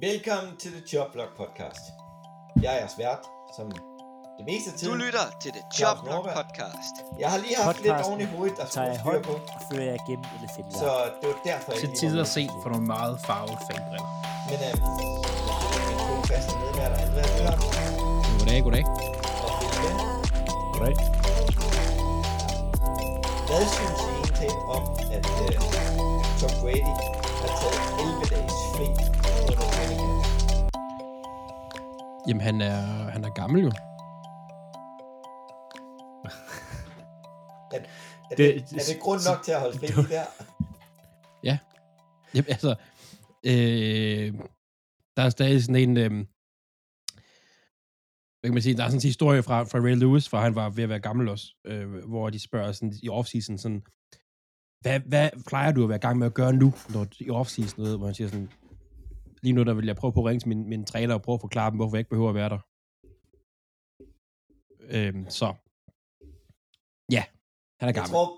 Velkommen til The Joblog Podcast. Jeg er jeres vært, som det meste af Du tiden. lytter til Joblog Norberg. Podcast. Jeg har lige haft lidt oven i hovedet, der skulle jeg styr højt på. og fører jeg igennem eller finder. Så det var derfor, jeg til tider var set for nogle meget farvede fanbriller. Men øh, min gode faste medværter, Andreas Jørgensen Goddag, goddag. og Lind. Goddag. Hvad synes I egentlig om, at øh, Tom Brady har taget 11 dages fri? Jamen, han er, han er gammel jo. Er det, Det- er det grund nok til at holde fri der? Jamen, altså, øh, der er stadig sådan en, øh, hvad kan man sige, der er sådan en historie fra, fra Ray Lewis, fra han var ved at være gammel også, øh, hvor de spørger sådan, i offseason sådan, hvad, hvad plejer du at være i gang med at gøre nu, når, i offseason, noget, hvor han siger sådan, lige nu der vil jeg prøve på at ringe til min, min træner og prøve at forklare dem, hvorfor jeg ikke behøver at være der. Øh, så, ja, han er Jeg gammel. tror,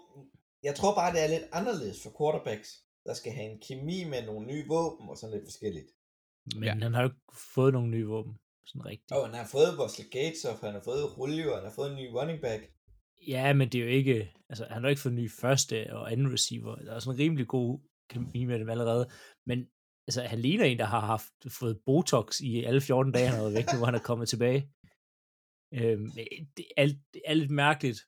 jeg tror bare, det er lidt anderledes for quarterbacks, der skal have en kemi med nogle nye våben og sådan lidt forskelligt. Men Ja. han har jo ikke fået nogen nye våben. Sådan rigtigt. Og han har fået Wesley Gates, og han har fået Julio, og han har fået en ny running back. Ja, men det er jo ikke... Altså, han har ikke fået ny første og anden receiver. Der er sådan en rimelig god kemi med dem allerede. Men altså, han ligner en, der har haft fået Botox i alle 14 dage, han har været væk nu, hvor han er kommet tilbage. Øhm, det, er, det er lidt mærkeligt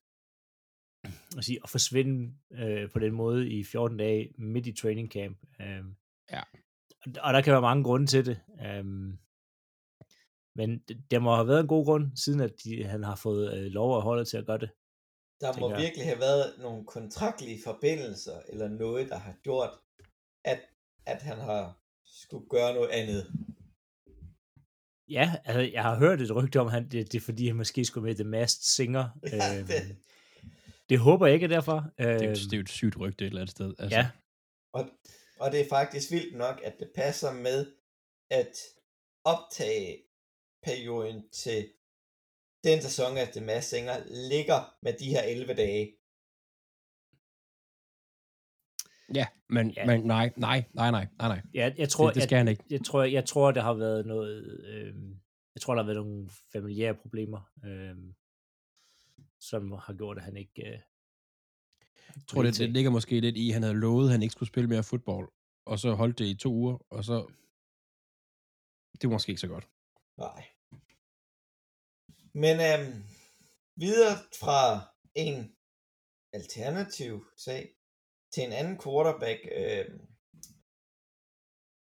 at, sige, at forsvinde øh, på den måde i 14 dage midt i training camp. Øhm, Ja. og, og der kan være mange grunde til det. Øhm, men det, der må have været en god grund, siden at de, han har fået øh, lov at holde til at gøre det. Der må jeg. virkelig have været nogle kontraktlige forbindelser, eller noget, der har gjort, at, at han har skulle gøre noget andet. Ja, altså, jeg har hørt et rygte om, at han, det, det er fordi, han måske skulle med The Masked Singer. Ja, øhm, det, det håber jeg ikke er derfor. Det er, jo, Øhm, det er jo et sygt rygte et eller andet sted. Altså, ja, og, og det er faktisk vildt nok, at det passer med at optage perioden til den sæson, at The Masked Singer ligger med de her 11 dage. Ja, men, Ja. men nej, nej, nej, nej, nej, nej. ja jeg tror, Det, det skal han ikke. jeg, jeg, tror, jeg tror, der har været noget... Øhm, jeg tror, der har været nogle familiære problemer, øhm, som har gjort, at han ikke... Øh, Jeg tror, det, det ligger måske lidt i, at han havde lovet, at han ikke skulle spille mere fodbold, og så holdt det i to uger, og så... Det var måske ikke så godt. Nej. Men øhm, videre fra en alternativ sag til en anden quarterback, øhm,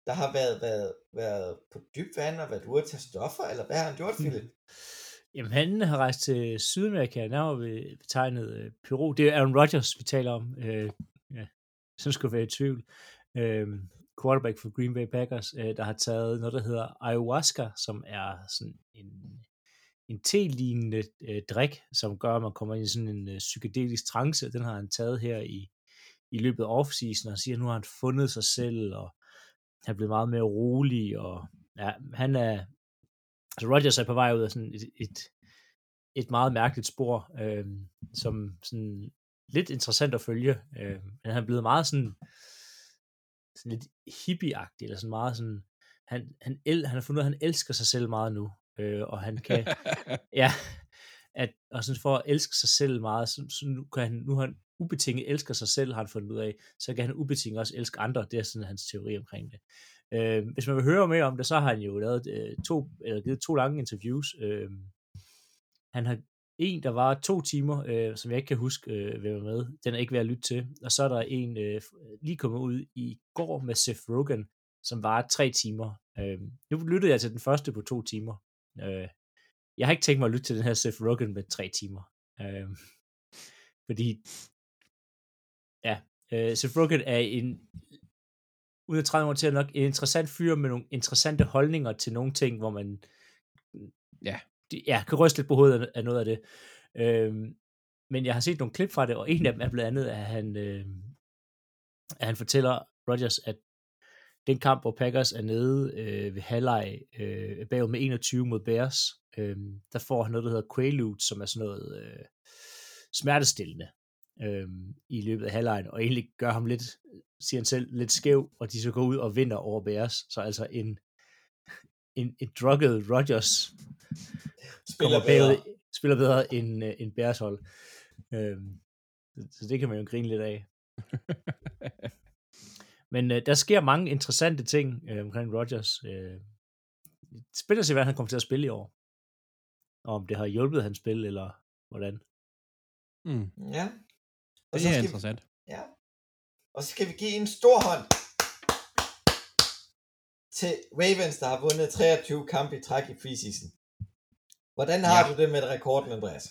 der har været, været, været på dyb vand og været ude at tage stoffer, eller hvad har han gjort, Philip? Jamen, han har rejst til Sydamerika, nærmere ved betegnet øh, Peru. Det er Aaron Rodgers, vi taler om. Øh, ja, så skulle være i tvivl. Øh, quarterback for Green Bay Packers, øh, der har taget noget, der hedder ayahuasca, som er sådan en, en te-lignende øh, drik, som gør, at man kommer ind i sådan en øh, psykedelisk trance. Den har han taget her i, i løbet af off-season, og siger, at nu har han fundet sig selv, og han er blevet meget mere rolig, og ja, han er, altså Rodgers er på vej ud af sådan et, et, et meget mærkeligt spor, øh, som sådan lidt interessant at følge. Øh, men han er blevet meget sådan, sådan lidt hippieagtig, eller sådan meget sådan, han, han, el, han har fundet ud af, at han elsker sig selv meget nu, øh, og han kan, ja, at, og sådan for at elske sig selv meget, så, så nu kan han, nu har han ubetinget elsker sig selv, har han fundet ud af, så kan han ubetinget også elske andre, det er sådan hans teori omkring det. Øh, hvis man vil høre mere om det, så har han jo lavet øh, to, eller givet to lange interviews. Øh, han har en, der var to timer, øh, som jeg ikke kan huske, øh, hvem var med. Den er ikke værd at lytte til. Og så er der en, øh, lige kommet ud i går med Seth Rogen, som var tre timer. Øh, nu lyttede jeg til den første på to timer. Øh, jeg har ikke tænkt mig at lytte til den her Seth Rogen med tre timer. Øh, fordi, ja, øh, Seth Rogen er en, uden at træde mig til, nok en interessant fyr med nogle interessante holdninger til nogle ting, hvor man Ja. ja, kan ryste lidt på hovedet af- noget af det. Øhm, men jeg har set nogle klip fra det, og en af dem er blandt andet, at han, øh, at han fortæller Rodgers, at den kamp, hvor Packers er nede øh, ved halvleg øh, bagud med 21 mod Bears, øh, der får han noget, der hedder Quaalude, som er sådan noget øh, smertestillende øh, i løbet af halvlejen, og egentlig gør ham lidt, siger han selv, lidt skæv, og de så går ud og vinder over Bears. Så altså en en, en drugget Rodgers Spiller kommer bagud, bedre. spiller bedre end, øh, end Bears hold. Øhm, så- så det kan man jo grine lidt af. Men øh, der sker mange interessante ting øh, omkring Rodgers. Øh, spiller sig, hvad han kommer til at spille i år. Og om det har hjulpet hans spil, eller hvordan. mm, Ja. Og det så er skal vi, interessant. ja. Og så skal vi give en stor hånd til Ravens, der har vundet 23 kampe i træk i preseason. Hvordan har Ja. du det med rekorden, Andreas?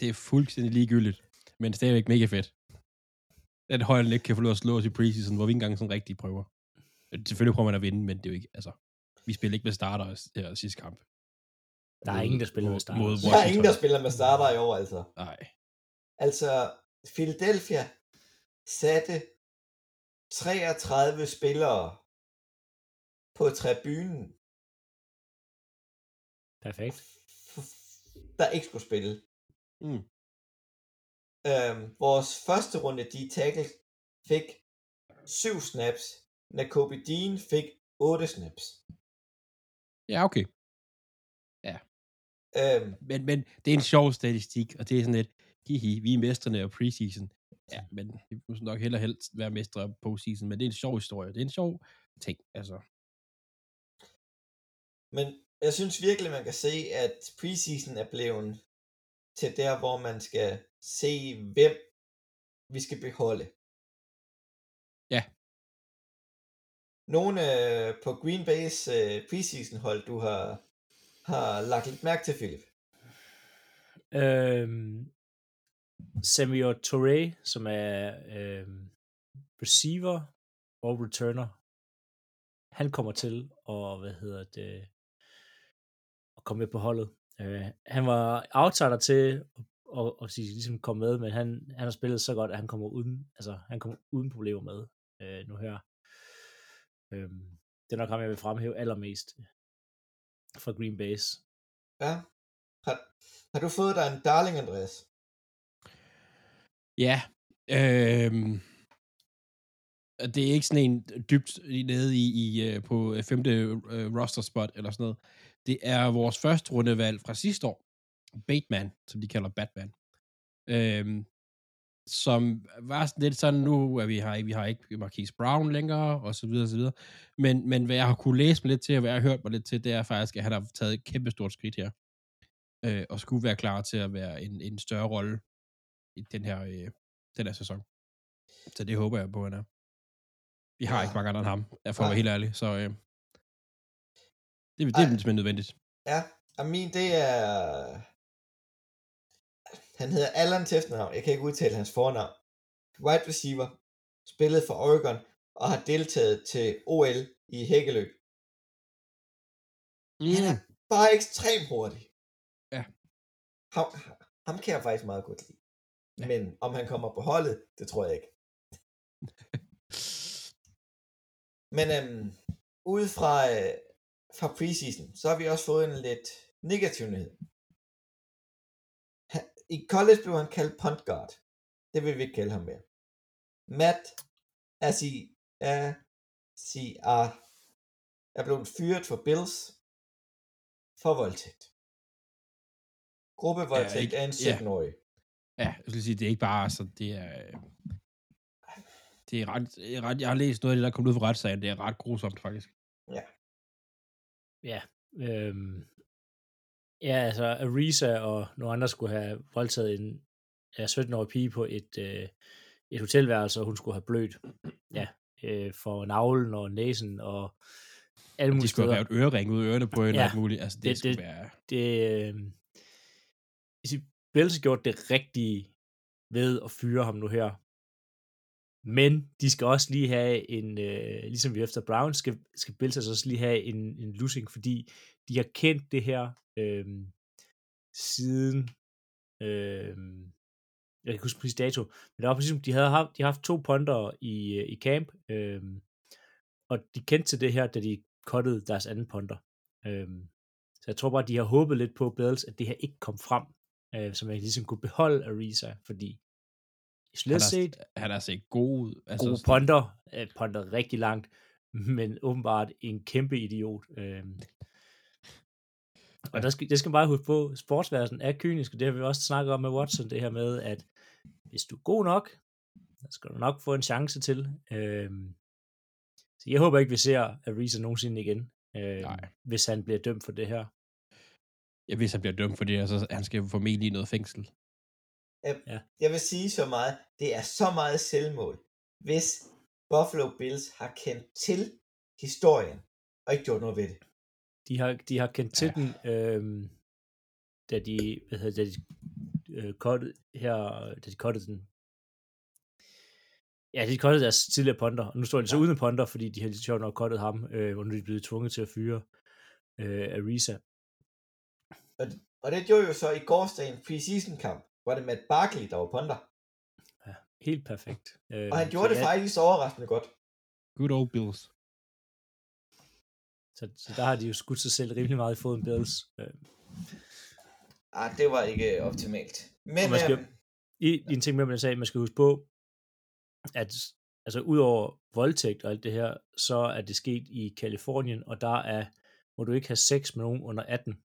Det er fuldstændig ligegyldigt, men stadigvæk mega fedt. At Højlen ikke kan få lov at slå os i preseason, hvor vi ikke engang sådan rigtig prøver. Selvfølgelig prøver man at vinde, men det er jo ikke, altså, vi spiller ikke med starter her sidste kamp. Der er ingen, der spiller med starter. mod Der er ingen, der spiller med starter i år, altså. Nej. Altså, Philadelphia satte 33 spillere på tribunen, Perfekt. der ikke skulle spille. Mm. Øhm, vores første runde, de tackles, fik 7 snaps. Nakobe Dean fik 8 snaps. Ja, okay. Øhm, Men, men det er en sjov statistik, og det er sådan lidt, hihi, vi er mesterne af preseason. Ja, men vi må nok heller helst være mestre af postseason, men det er en sjov historie. Det er en sjov ting, altså. men jeg synes virkelig, man kan se, at preseason er blevet til der, hvor man skal se, hvem vi skal beholde. Ja. Nogle øh, på Green Bay's øh, preseason hold, du har, har lagt lidt mærke til, Philip. Øhm, Samuel Touré, som er øh, receiver og returner, han kommer til at, hvad hedder det, at komme med på holdet. Øh, han var outsider til at, at, at sige, ligesom komme med, men han, han har spillet så godt, at han kommer uden, altså, han kommer uden problemer med øh, nu her. Øh, det er nok ham, jeg vil fremhæve allermest fra Green Bay's. Ja. Har, har du fået dig en darling, Andreas? Ja, Øh, det er ikke sådan en dybt nede i, i øh, på øh, femte øh, roster spot eller sådan noget. Det er vores første rundevalg fra sidste år. Batman, som de kalder Batman. Øhm, som var sådan lidt sådan, nu er vi har, vi har ikke Marquise Brown længere, og så videre, og så videre. Men, men hvad jeg har kunne læse mig lidt til, og hvad jeg har hørt mig lidt til, det er faktisk, at han har taget et kæmpe stort skridt her. Øh, og skulle være klar til at være en, en større rolle i den her, øh, den her sæson. Så det håber jeg på, han er. Vi har Ja. ikke mange andre end ham, at Nej. være helt ærlig. Så øh, det, det er simpelthen nødvendigt. Ja, og min det er... Han hedder Allan til efternavn. Jeg kan ikke udtale hans fornavn. Wide receiver. Spillet for Oregon og har deltaget til OL i hækkeløb. Han er bare ekstremt hurtig. Ja. Ham, ham kan jeg faktisk meget godt lide. Ja. Men om han kommer på holdet, det tror jeg ikke. Men øhm, ud fra, øh, fra preseason, så har vi også fået en lidt negativ nyhed. Han, I college blev han kaldt punt guard. Det vil vi ikke kalde ham mere. Matt Asi, Asi-A er blevet fyret for Bills for voldtægt. Gruppevoldtægt ikke- af en ja. 17-årig. Ja, jeg skulle sige, det er ikke bare, så det er... Det er ret, er ret, jeg har læst noget af det, der kom ud fra retssagen. Det er ret grusomt, faktisk. Ja, øhm, ja, altså Arisa og nogle andre skulle have voldtaget en ja, 17-årig pige på et, øh, et hotelværelse, og hun skulle have blødt ja, øh, for navlen og næsen og alle De mulige skulle have revet ørering ud af ørerne på hende Ja, og alt muligt. Altså, det, det- det skulle det- være... Det, øh, Bills har gjort det rigtige ved at fyre ham nu her. Men de skal også lige have en, øh, ligesom vi efter Brown, skal, skal Bills altså også lige have en, en losing, fordi de har kendt det her øh, siden, øh, jeg kan ikke huske præcis dato, men der var præcis, de havde haft, de har haft to punter i, øh, i camp, øh, og de kendte til det her, da de cuttede deres anden punter. Øh, så jeg tror bare, de har håbet lidt på Bills, at det her ikke kom frem, øh, så man ligesom kunne beholde Arisa, fordi Han isoleret er, set, han er set god ud. Altså, gode punter, øh, punter rigtig langt, men åbenbart en kæmpe idiot. Øh, Og der skal, det skal man bare huske på, sportsverdenen er kynisk, og det har vi også snakket om med Watson, det her med, at hvis du er god nok, så skal du nok få en chance til. Øhm, så jeg håber ikke, vi ser Ariza nogensinde igen, øhm, Nej. hvis han bliver dømt for det her. Ja, hvis han bliver dømt for det, så han skal formentlig i noget fængsel. Jeg vil sige så meget, det er så meget selvmål, hvis Buffalo Bills har kendt til historien, og ikke gjort noget ved det. De har, de har kendt til Ja. den, øhm, da de, hvad hedder det, da de øh, cuttede her, da de cuttede den. Ja, de cuttede deres tidligere ponder, og nu står de så Ja. uden ponder, fordi de har sjovt nok cuttet ham, øh, hvor nu er de blevet tvunget til at fyre øh, Ariza. Og det gjorde jo så i gårsdagen preseason kamp, hvor det Matt Barkley, der var ponder. Ja, helt perfekt. Øh, Og han så gjorde det ja, faktisk overraskende godt. Good old Bills. Så, så der har de jo skudt sig selv rimelig meget i foden Bills. Øh, Ah, det var ikke optimalt. Men Og man skal- øhm, i, i en ting med, man sagde, man skal huske på, at altså udover voldtægt og alt det her, så er det sket i Kalifornien, og der er, må du ikke have sex med nogen under 18.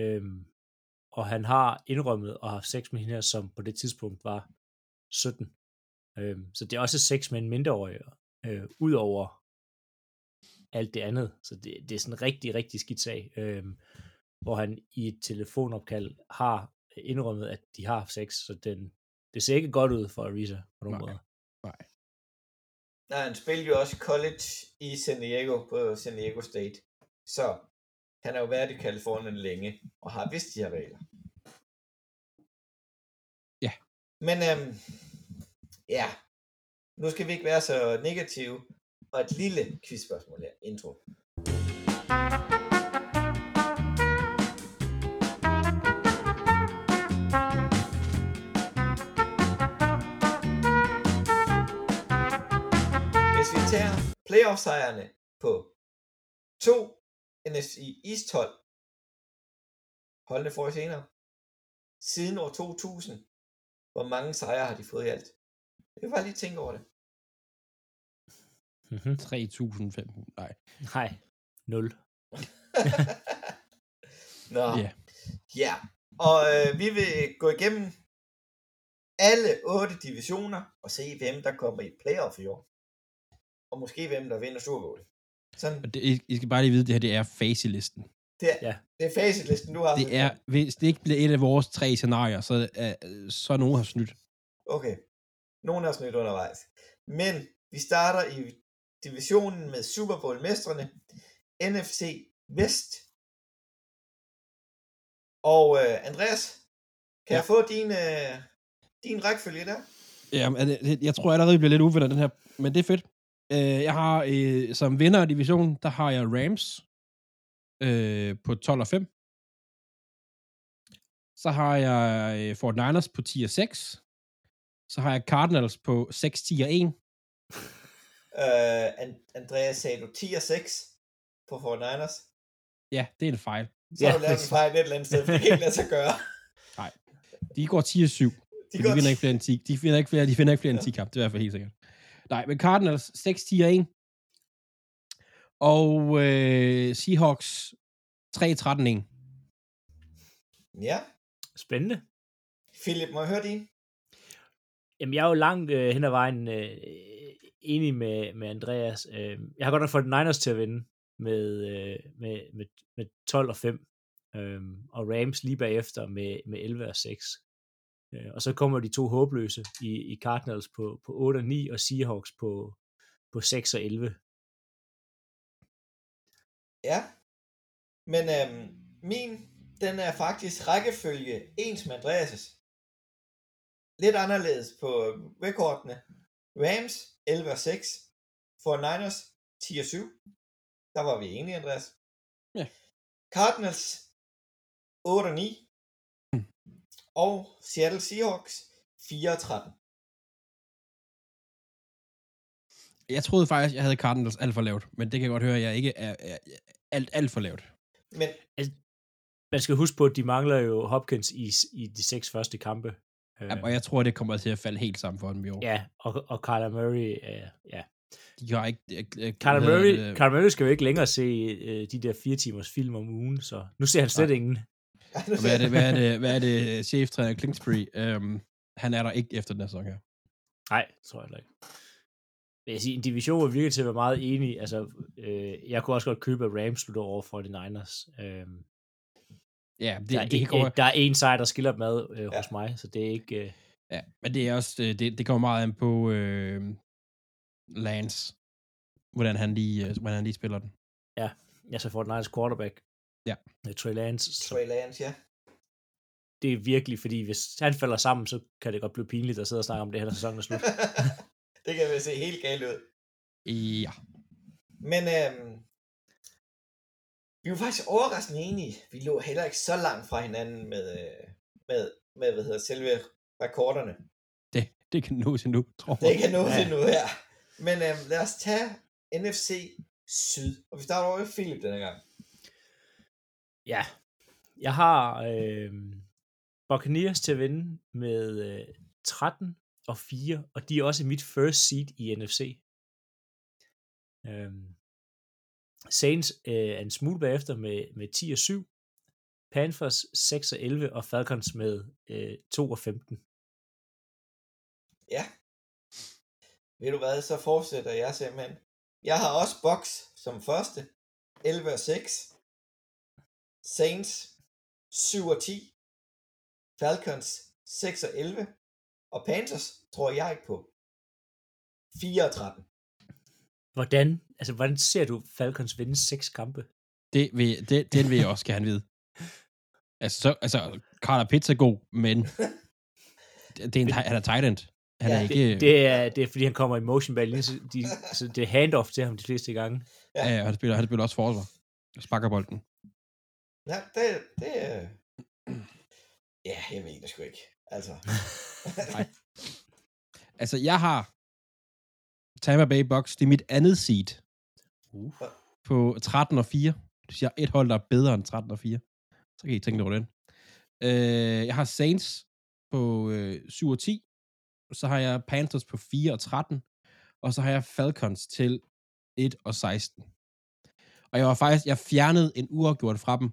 Øhm, og han har indrømmet at have sex med hende her, som på det tidspunkt var 17. Øhm, så det er også sex med en mindreårig, øh, udover alt det andet. Så det, det er sådan en rigtig, rigtig skidt sag, øhm, hvor han i et telefonopkald har indrømmet, at de har sex, så den, det ser ikke godt ud for Ariza på nogen Nej. måde. nej, han spillede jo også college i San Diego på San Diego State. Så han har jo været i Kalifornien længe, og har vidst de her regler. Ja. Men øhm, ja, nu skal vi ikke være så negative. Og et lille quizspørgsmål her, intro. Hvis vi tager playoff-sejrene på to NFC East hold, holdene får I senere, siden år 2000, hvor mange sejre har de fået i alt? Jeg vil bare lige tænke over det. Mm-hmm. 3.500. Nej. Nej, 0. Nå, Ja. ja. Og øh, vi vil gå igennem alle otte divisioner og se, hvem der kommer i playoff i år. Og måske hvem der vinder Super Bowl. Sådan, Og det, I, skal bare lige vide, at det her det er facelisten. det, er, Ja. det er facitlisten, du har. Det er, hvis det ikke bliver et af vores tre scenarier, så, er, så er nogen har snydt. Okay. Nogen har snydt undervejs. Men vi starter i divisionen med Super Bowl-mestrene, NFC Vest. Og øh, Andreas, kan Ja. jeg få din, øh, din rækkefølge der? Ja, jeg tror allerede, det bliver lidt uvenner, den her, men det er fedt. Øh, jeg har øh, som vinder af divisionen, der har jeg Rams øh, på 12 og 5. Så har jeg øh, Fort Niners på 10 og 6. Så har jeg Cardinals på 6, 10 og 1. Øh, And- Andreas, sagde du 10 og 6 på 49ers? Ja, det er en fejl. Så har du lavet en fejl et eller andet sted, for det kan ikke lade sig gøre. De går 10 og 7. De, De, vinder ikke flere end 10. De finder ikke flere, de finder ikke flere end 10 kamp. Det er i hvert fald helt sikkert. Nej, men Cardinals 6, 10 og 1. Og øh, Seahawks 3, 13, 1. Ja, Spændende. Philip, må jeg høre din? Jamen, jeg er jo langt øh, hen ad vejen øh, enig med, med Andreas. Øh, jeg har godt nok fået Niners til at vinde med, øh, med, med, med 12 og 5. Øh, og Rams lige bagefter med, med 11 og 6. Øh, og så kommer de to håbløse i, i Cardinals på, på 8 og 9, og Seahawks på, på 6 og 11. Ja. Men øhm, min, den er faktisk rækkefølge ens med Andreas' lidt anderledes på rekordene. Rams 11 og 6. For Niners 10 og 7. Der var vi enige, Andreas. Ja. Cardinals 8 og 9. Og Seattle Seahawks 4 og 13. Jeg troede faktisk, jeg havde Cardinals alt for lavt, men det kan jeg godt høre, at jeg ikke er, er, er alt, alt for lavt. Men Man skal huske på, at de mangler jo Hopkins i, i de seks første kampe. Øh, Ja. Og jeg tror, det kommer til at falde helt sammen for dem i år. Ja, og, og Kyler Murray, øh, ja, De har ikke... Øh, øh, Kyler Murray, det? Kyler Murray skal jo ikke længere se øh, de der fire timers film om ugen, så nu ser han slet Nej. ingen. Hvad er det, hvad er det, hvad er det cheftræner Kingsbury? Um, han er der ikke efter den her sæson her. Nej, tror jeg heller ikke. Men jeg siger, en division hvor virker til at være meget enig. Altså, øh, jeg kunne også godt købe, at Rams slutter over for de Niners. Øh, Ja, det, der, er det, en, øh, der er en sejr, der skiller dem ad øh, Ja. hos mig, så det er ikke... Øh, ja, men det er også, øh, det, det kommer meget an på øh, Lance, hvordan han lige, øh, hvordan han lige spiller den. jeg så får den Niners quarterback. Ja. Trey Lance. Så Trey Lance, ja. det er virkelig, fordi hvis han falder sammen, så kan det godt blive pinligt at sidde og snakke om det her, når sæsonen er slut. det kan vel se helt galt ud. Ja, Men øhm, vi var faktisk overraskende enige. Vi lå heller ikke så langt fra hinanden med, øh, med, med hvad hedder selve rekorderne. det, det kan nås endnu, tror Det jeg. kan nå Ja. til nu her. Men øhm, lad os tage NFC Syd. Og vi starter over med Philip denne gang. Ja, jeg har øh, Buccaneers til at vinde med øh, 13 og 4, og de er også mit first seed i NFC. Øh, Saints øh, er en smule bagefter med, med 10 og 7, Panthers 6 og 11, og Falcons med øh, 2 og 15. Ja. Ved du hvad, så fortsætter jeg simpelthen. Jeg har også Box som første. 11 og 6. Saints 7 og 10. Falcons 6 og 11. Og Panthers tror jeg ikke på. 4 og 13. Hvordan, altså, hvordan ser du Falcons vinde seks kampe? Det vil, det, den vil jeg også gerne vide. Altså, så, altså Carter Pitts er god, men det, det er en, han er tight end. Han Ja, er Det, ikke... det, er, det er fordi, han kommer i motion ball, så, de, så det er handoff til ham de fleste gange. Ja, ja, han spiller, han spiller også forsvar. Sparker bolden. Ja, det, det. Ja, jeg ved det sgu ikke. Altså. Nej. Altså, jeg har Tampa Bay Bucks. Det er mit andet seed. Uh. På 13 og 4. Du siger et hold, der er bedre end 13 og 4. Så kan I tænke over den. Øh, jeg har Saints på øh, 7 og 10. Så har jeg Panthers på 4 og 13. Og så har jeg Falcons til 1 og 16. Og jeg var faktisk, jeg fjernede en uafgjort fra dem.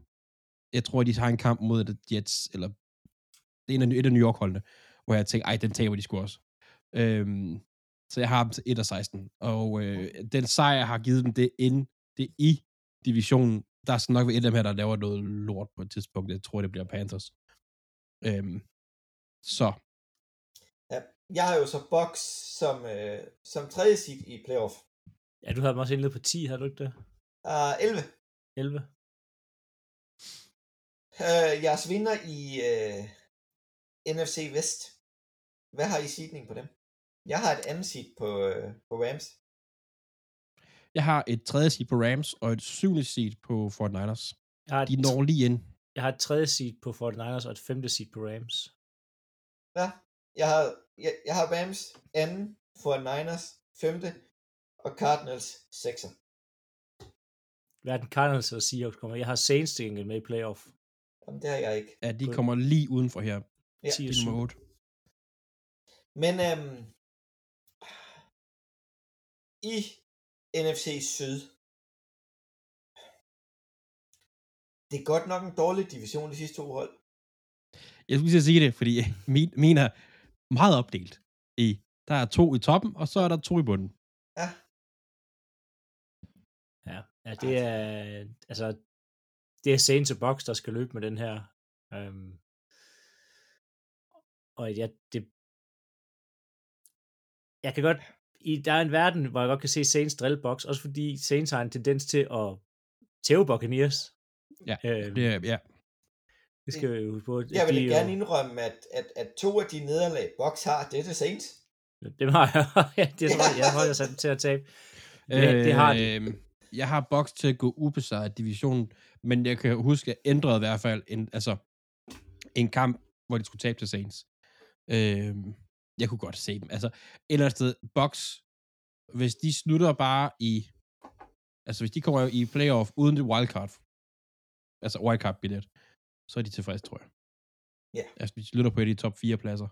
Jeg tror, de har en kamp mod The Jets, eller det er en af, et af New York-holdene, hvor jeg tænkte, ej, den taber de sgu også. Øhm, så jeg har dem til 1 og 16. Og øh, den sejr, jeg har givet dem, det er inde, det er i divisionen. Der skal nok være et af dem her, der laver noget lort på et tidspunkt. Jeg tror, det bliver Panthers. Øhm, så, ja, jeg har jo så Box som, øh, som tredje seed i playoff. Ja, du havde dem også indledt på 10, har du ikke det? Uh, 11. 11? Uh, jeres vinder i uh, NFC Vest. Hvad har I seedning på dem? Jeg har et andet seed på, uh, på Rams. jeg har et tredje seed på Rams, og et syvende seed på 49ers. Jeg har, et, De når lige ind. jeg har et tredje seed på 49ers og et femte seed på Rams. Ja, jeg har, jeg, jeg har Rams anden, for Niners femte, og Cardinals sekser. Hverken Cardinals eller Seahawks kommer. Jeg har Saints til gengæld med i playoff. Jamen, det har jeg ikke. Ja, de kommer lige udenfor her. Ja. 10 Det og er 7. nummer 8. Men øhm, i NFC Syd, det er godt nok en dårlig division, de sidste to hold. Jeg skulle sige det, fordi min, min er meget opdelt. I, der er to i toppen, og så er der to i bunden. Ja, Ja, ja det er, altså, det er Saints og Bucks, der skal løbe med den her. Um, og ja, det, jeg kan godt, i, der er en verden, hvor jeg godt kan se Saints drille Bucks, også fordi Saints har en tendens til at tæve Buccaneers. Ja, Øhm, Det er, ja. det skal vi jo huske på. jeg vil De er gerne indrømme, at, at, at to af de nederlag, Box har, det er til Saints. Dem har jeg, ja, det tror jeg, jeg tror, jeg sat dem til at tabe. Det, det har de. Jeg har Bucks til at gå ubesejret i divisionen, men jeg kan huske, at jeg ændrede i hvert fald en, altså, en kamp, hvor de skulle tabe til Saints. Øhm, jeg kunne godt se dem. Altså, et eller andet sted, Bucks, hvis de slutter bare i, altså hvis de kommer i playoff uden det wildcard, altså wildcard-billet, så er de tilfredse, tror jeg. Ja. Altså, hvis de slutter på et af de top 4 pladser,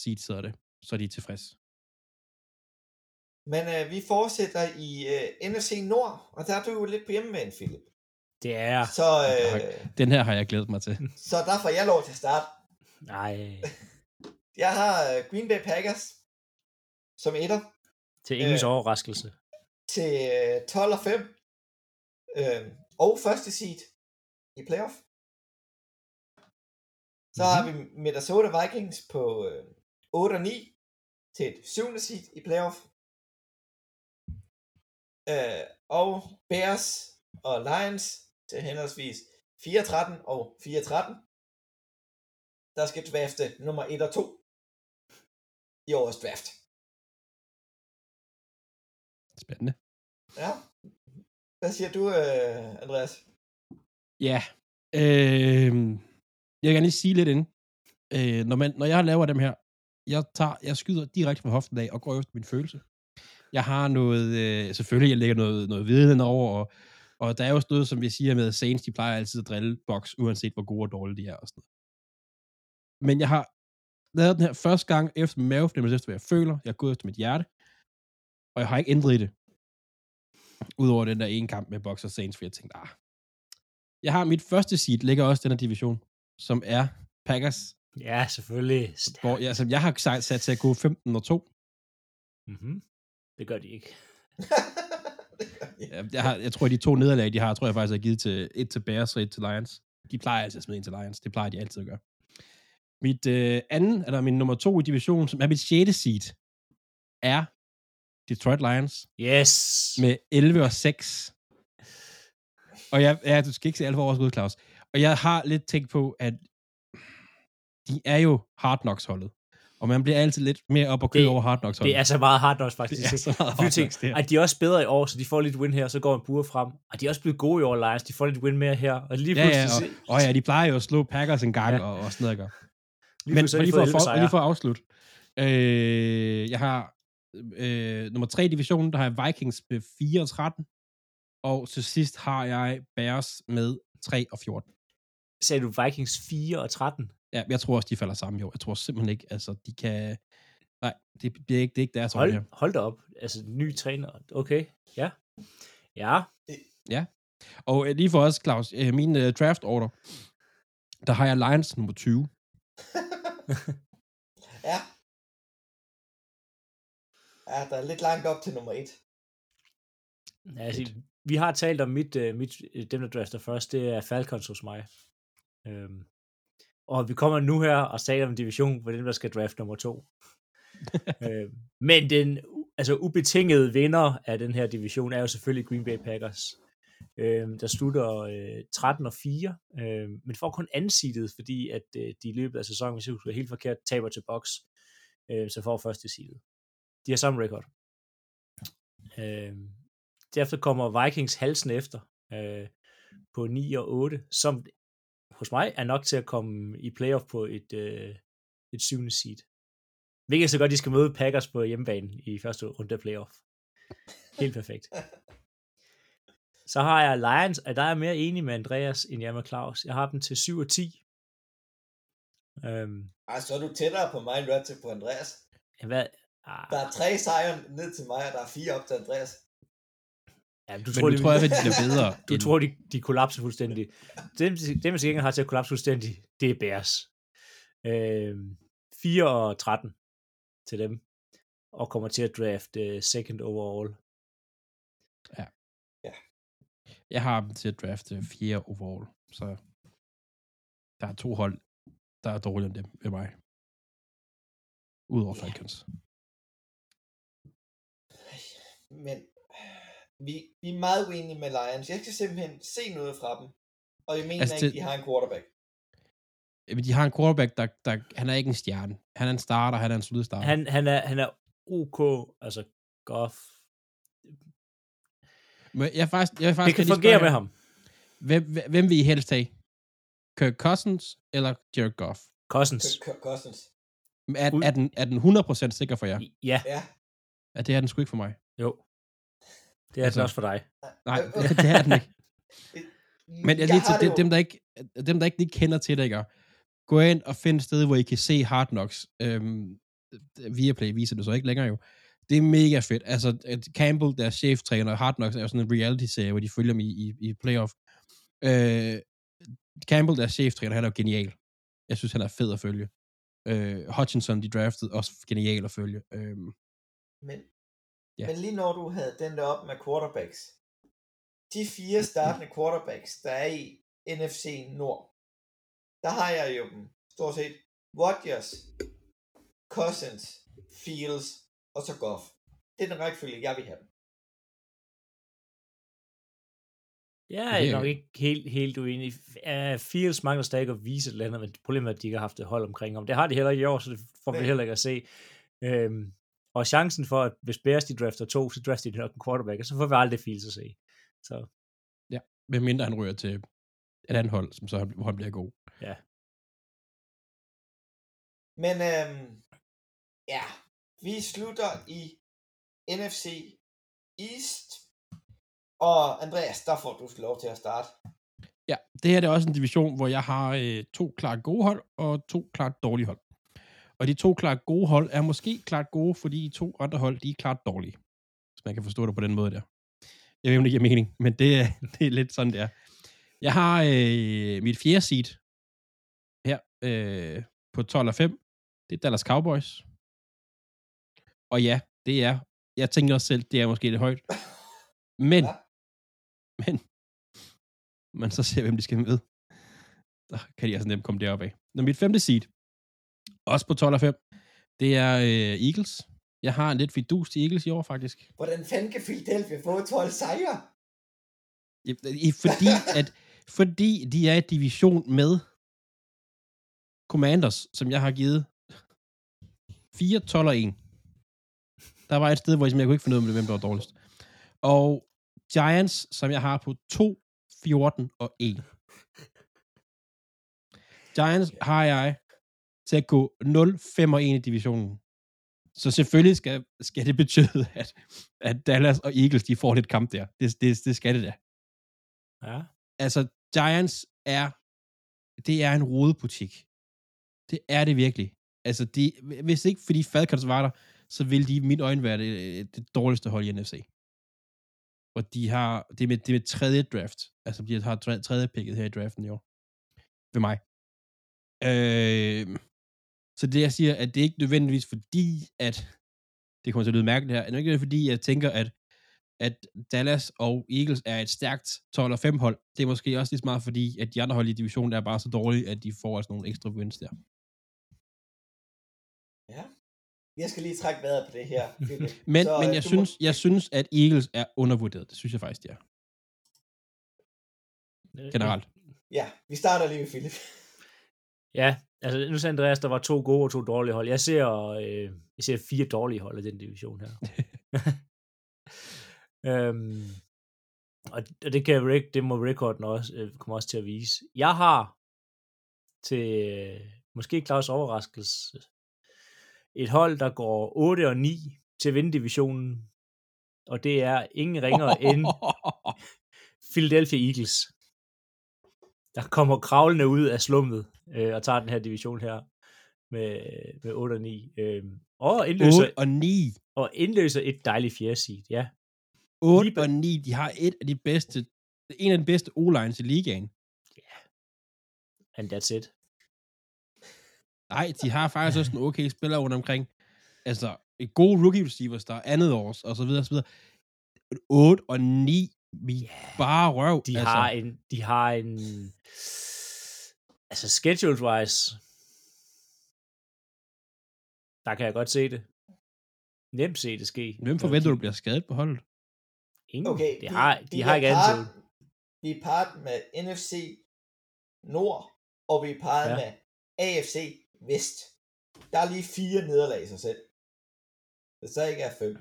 seed sidder det, så er de tilfredse. Men øh, vi fortsætter i øh, NFC Nord, og der er du jo lidt på hjemmebane, Philip. Det er... Så, øh, Den her har jeg glædet mig til. så der får jeg lov til at starte. Nej, Jeg har øh, Green Bay Packers som etter til ingens Øh. overraskelse. til øh, 12 og 5. Øh, og første seed i playoff. Så mm-hmm. har vi Minnesota Vikings på øh, 8 og 9 til et syvende seed i playoff. Øh, og Bears og Lions til henholdsvis 4-13 og 4-13. Der skal drafte nummer 1 og 2 i årets draft. Spændende. Ja. Hvad siger du, øh, Andreas? Ja. Øh, jeg kan lige sige lidt ind. Øh, når, man, når jeg laver dem her, jeg, tager, jeg skyder direkte fra hoften af og går efter min følelse. Jeg har noget, øh, selvfølgelig, jeg lægger noget, noget viden over, og, og der er jo også noget, som vi siger med Saints, de plejer altid at drille box, uanset hvor gode og dårlige de er og sådan noget. Men jeg har lavet den her første gang efter mavefornemmelse, efter hvad jeg føler. Jeg er gået efter mit hjerte, og jeg har ikke ændret i det. Udover den der ene kamp med Box og Saints, for jeg tænkte, ah. Jeg har mit første seed, ligger også den her division, som er Packers, Ja, selvfølgelig. hvor jeg, som jeg har sat, sat til at gå 15 og 2. Mm-hmm. Det gør de ikke. Jeg, jeg, har, jeg tror, de to nederlag, de har, tror jeg faktisk er givet til et til Bears og et til Lions. De plejer altid at smide en til Lions. Det plejer de altid at gøre. Mit øh, anden, eller min nummer to i divisionen, som er mit sjette seed, er Detroit Lions Yes. med 11 og 6. Og jeg, ja, du skal ikke se alt for overskud, Claus. Og jeg har lidt tænkt på, at de er jo Hard Knocks holdet. Og man bliver altid lidt mere op og køre Det- over Hard Knocks. Det er så meget hard knocks, faktisk. Det er så meget Hard Knocks, det her. at de er også bedre i år, så de får lidt win her, så går en bure frem. Og de er også blevet gode i år, Lions. De får lidt win mere her. Og lige Ja, ja, og, og ja, de plejer jo at slå Packers en gang, Ja. og, og sådan noget, ikke? lige Men lige, for, fået 11 for, lige for at afslutte. Øh, jeg har øh, nummer tre i divisionen, der har jeg Vikings med 4 og 13. Og til sidst har jeg Bears med 3 og 14. Sagde du Vikings 4 og 13? Ja, jeg tror også, de falder sammen år. Jeg tror simpelthen ikke, altså, de kan... Nej, det, det er ikke, det er ikke deres Hold, her. hold da op. Altså, ny træner. Okay, ja. Ja, Og øh, lige for os, Claus, øh, min øh, draft order, der har jeg Lions nummer 20. ja. Ja, der er lidt langt op til nummer 1. altså, vi har talt om mit, uh, mit, øh, dem, der drafter først, det er Falcons hos mig. Øhm, og vi kommer nu her og taler om en division, hvor dem, der skal draft nummer to. øhm, men den altså ubetingede vinder af den her division er jo selvfølgelig Green Bay Packers, øhm, der slutter øh, 13 og 4, øhm, men får kun ansidet, fordi at øh, de i løbet af sæsonen, hvis jeg helt forkert, taber til Box, øh, så får første seedet. De har samme record. Øhm, derefter kommer Vikings halsen efter øh, på 9 og 8, som hos mig er nok til at komme i playoff på et, øh, et syvende seed. Hvilket så godt, de skal møde Packers på hjemmebane i første runde af playoff. Helt perfekt. Så har jeg Lions, og der er mere enig med Andreas end jeg med Claus. Jeg har dem til 7 og 10. Øhm, Ej, så er du tættere på mig, end du er til på Andreas. hvad? Ah, Der er tre sejre ned til mig, og der er fire op til Andreas. Ja, du Men tror, du de- tror, jeg, at de bliver bedre. Du end- tror, de, de kollapser fuldstændig. Dem, dem jeg har til at kollapse fuldstændig, det er Bears. Øh, 4 og 13 til dem, og kommer til at draft uh, second overall. Jeg har dem til at drafte 4 overall, så der er to hold, der er dårligere end dem ved mig. Udover Ja. Falcons. Men vi, vi er meget uenige med Lions. Jeg skal simpelthen se noget fra dem. Og jeg mener Altså, ikke, det- de har en quarterback. Men de har en quarterback, der, der, han er ikke en stjerne. Han er en starter, han er en solid starter. Han, han, er, han er OK, altså Goff. Men jeg, faktisk, jeg vil Det faktisk kan fungere med ham. Hvem, hvem- vil I helst have? Kirk Cousins eller Jared Goff? Cousins. Kirk Cousins. Er, er, den, er den 100% sikker for jer? Ja, Ja. Ja, det er den sgu ikke for mig. jo. Det er altså, det også for dig. Nej, det er den ikke. Men jeg, lige til det dem, dem, der ikke, dem, der ikke lige kender til det, ikke? gå ind og find et sted, hvor I kan se Hard Knocks. Øhm, Viaplay viser det så ikke længere jo. Det er mega fedt. Altså, at Campbell, deres cheftræner, Hard Knocks, er jo sådan en reality-serie, hvor de følger dem i, i, i playoff. Øh, Campbell, deres cheftræner, han er jo genial. Jeg synes, han er fed at følge. Øh, Hutchinson, de draftede, også genial at følge. Øh, Men, Ja. men lige når du havde den der op med quarterbacks, de fire startende quarterbacks, der er i NFC Nord, der har jeg jo dem stort set Rodgers, Cousins, Fields og så Goff. Det er den rækkefølge, jeg vil have dem. Jeg er nok ikke helt, helt uenig. Uh, Fields mangler stadig at vise et eller andet, men problemet er, at de ikke har haft et hold omkring ham. Det har de heller ikke i år, så det får vi heller ikke at se. Øhm, og chancen for, at hvis Bears de drafter to, så drafter de nok en quarterback, og så får vi aldrig Fields at se. Så med mindre han ryger til et andet hold, som så hvor han bliver god. Men øhm, ja, vi slutter i NFC East. Og Andreas, der får du lov til at starte. Ja, det her det er også en division, hvor jeg har øh, to klart gode hold og to klart dårlige hold. Og de to klart gode hold er måske klart gode, fordi de to andre hold, de er klart dårlige. Hvis man kan forstå det på den måde der. Jeg ved ikke, om det giver mening, men det, er, det er lidt sådan, det er. Jeg har øh, mit fjerde seed her øh, på 12 og 5. Det er Dallas Cowboys. Og ja, det er, jeg tænker også selv, det er måske lidt højt. Men, Ja. men, man så ser, hvem de skal med. Så kan de altså nemt komme deroppe af. Når mit femte seed, også på 12 og 5, det er øh, Eagles. Jeg har en lidt fidus til Eagles i år, faktisk. Hvordan fanden kan Philadelphia få 12 sejre? I- Fordi, at, fordi de er i division med Commanders, som jeg har givet 4, 12 og 1. Der var et sted, hvor jeg kunne ikke finde ud af, hvem der var dårligst. Og Giants, som jeg har på 2, 14 og 1. Giants har jeg til at gå 0, 5 og 1 i divisionen. Så selvfølgelig skal, skal det betyde, at, at Dallas og Eagles, de får lidt kamp der. Det, det, det skal det da. ja, Altså, Giants er, det er en rodebutik. Det er det virkelig. Altså, de, hvis ikke fordi Falcons var der, så ville de i mine øjne være det, det dårligste hold i NFC. Og de har, det er med, det er med tredje draft. Altså, de har tre- tredje picket her i draften i år. Ved mig. Øh, så det, jeg siger, at det er ikke nødvendigvis fordi, at det kommer til at lyde mærkeligt her, det er ikke fordi, jeg tænker, at at Dallas og Eagles er et stærkt 12 og 5 hold. Det er måske også lige så meget fordi, at de andre hold i divisionen er bare så dårlige, at de får altså nogle ekstra wins der. Ja. Jeg skal lige trække vejret på det her. Philip. Men, Så, men øh, jeg, synes, Må... jeg synes, at Eagles er undervurderet. Det synes jeg faktisk, de er. Generelt. Ja, vi starter lige med Philip. Ja, altså nu sagde Andreas, der var to gode og to dårlige hold. Jeg ser, øh, jeg ser fire dårlige hold i den division her. øhm, og, og det, kan det må rekorden også, øh, komme også til at vise. Jeg har til øh, måske Claus overraskelse et hold, der går 8 og 9 til at vinde divisionen. Og det er ingen ringere end Philadelphia Eagles. Der kommer kravlende ud af slummet øh, og tager den her division her med, med 8 og 9. Øh, og, indløser, 8 og 9. og indløser et dejligt fjerde seed, ja. 8 Lige og 9, de har et af de bedste, en af de bedste O-lines i ligaen. And that's it. Nej, de har faktisk også en okay spiller rundt omkring. Altså, et gode rookie receivers, der er andet års, og så videre, og så videre. 8 og 9, vi bare røv. De altså. har en, de har en, altså schedule wise, der kan jeg godt se det. Nemt se det ske. Hvem forventer du bliver skadet på holdet? Ingen. Okay, de har, de vi har er ikke part, andet. Vi er part med NFC Nord, og vi er part Ja. med AFC Vest. Der er lige fire nederlag i sig selv. Hvis der ikke er fem.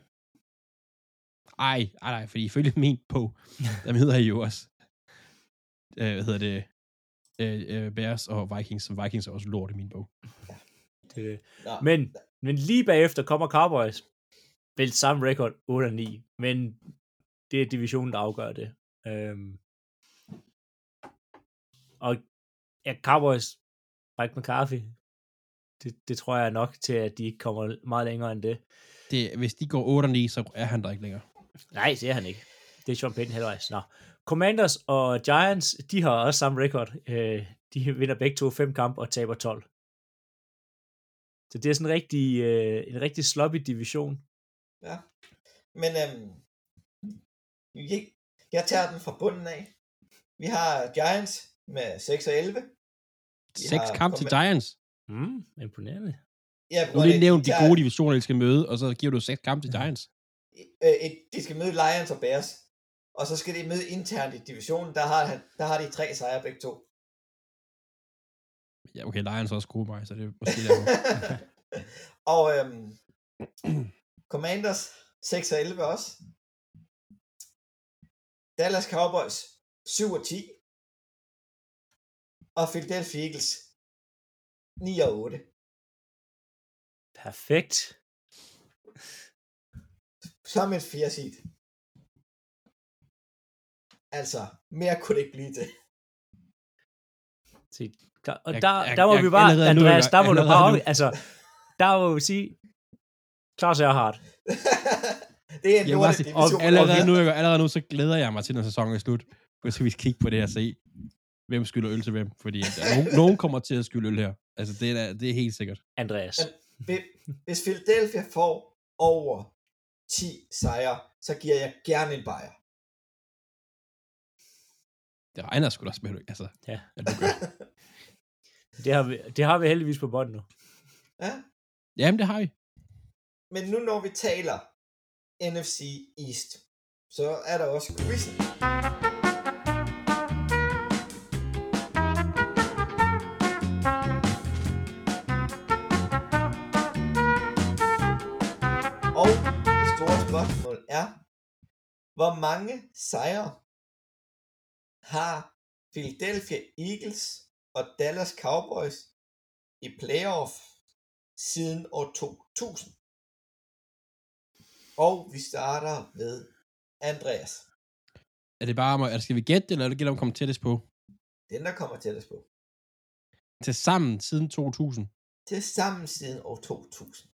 Ej, ej, nej, fordi ifølge min på, der hedder I jo også, øh, hvad hedder det, øh, øh, Bears og Vikings, som Vikings er også lort i min bog. Det, Nå, men, men lige bagefter kommer Cowboys. Vel samme record, 8 og 9. Men det er divisionen, der afgør det. Øhm, og ja, Cowboys, Mike McCarthy, det, det tror jeg er nok til, at de ikke kommer meget længere end det. det, hvis de går 8-9, så er han der ikke længere. Nej, det er han ikke. Det er Sean Payton halvvejs. Nå. Commanders og Giants, de har også samme record. Øh, de vinder begge to fem kampe og taber 12. Så det er sådan en rigtig, øh, en rigtig sloppy division. Ja. Men øhm, jeg, jeg tager den fra bunden af. Vi har Giants med 6 og 11. Vi 6 har kamp til Giants. Mm, imponerende. Ja, Nu har lige nævnt de gode divisioner, de skal møde, og så giver du 6 kamp til Giants. øh, et, de skal møde Lions og Bears. Og så skal de møde internt i divisionen. Der har, han, der har de tre sejre begge to. Ja, okay, Lions er også gode mig, så det er måske derfor. og øhm, Commanders 6 og 11 også. Dallas Cowboys 7 og 10. Og Philadelphia Eagles 9 og 8. Perfekt. Som et fjerde seed. Altså, mere kunne det ikke blive til. Se, og Jeg- der, jeg- der må jeg- vi bare, allerede nu Andreas, jeg- der må du bare, op- altså, der må vi sige, Klaus er hard. det er en Jeg lortet sige, division. og allerede, nu, allerede nu, så glæder jeg mig til, når sæsonen er slut. For så skal vi kigge på det her og se, hvem skylder øl til hvem. Fordi at der er nogen, nogen kommer til at skylde øl her. Altså, det er, det er helt sikkert. Andreas. Hvis- Hvis Philadelphia får over 10 sejre, så giver jeg gerne en bajer. Det regner sgu da også med, altså, Ja. at du gør. Det har vi, det har vi heldigvis på bånd nu. ja? Jamen, det har vi. Men nu når vi taler NFC East, så er der også quizzen. Og det store spørgsmål er, hvor mange sejre har Philadelphia Eagles og Dallas Cowboys i playoff siden år 2000? Og vi starter ved Andreas. Er det bare, er det, skal vi gætte, eller er det gælder om at komme tættest på? Den, der kommer tættest på. Til sammen siden 2000. Til sammen siden år 2000.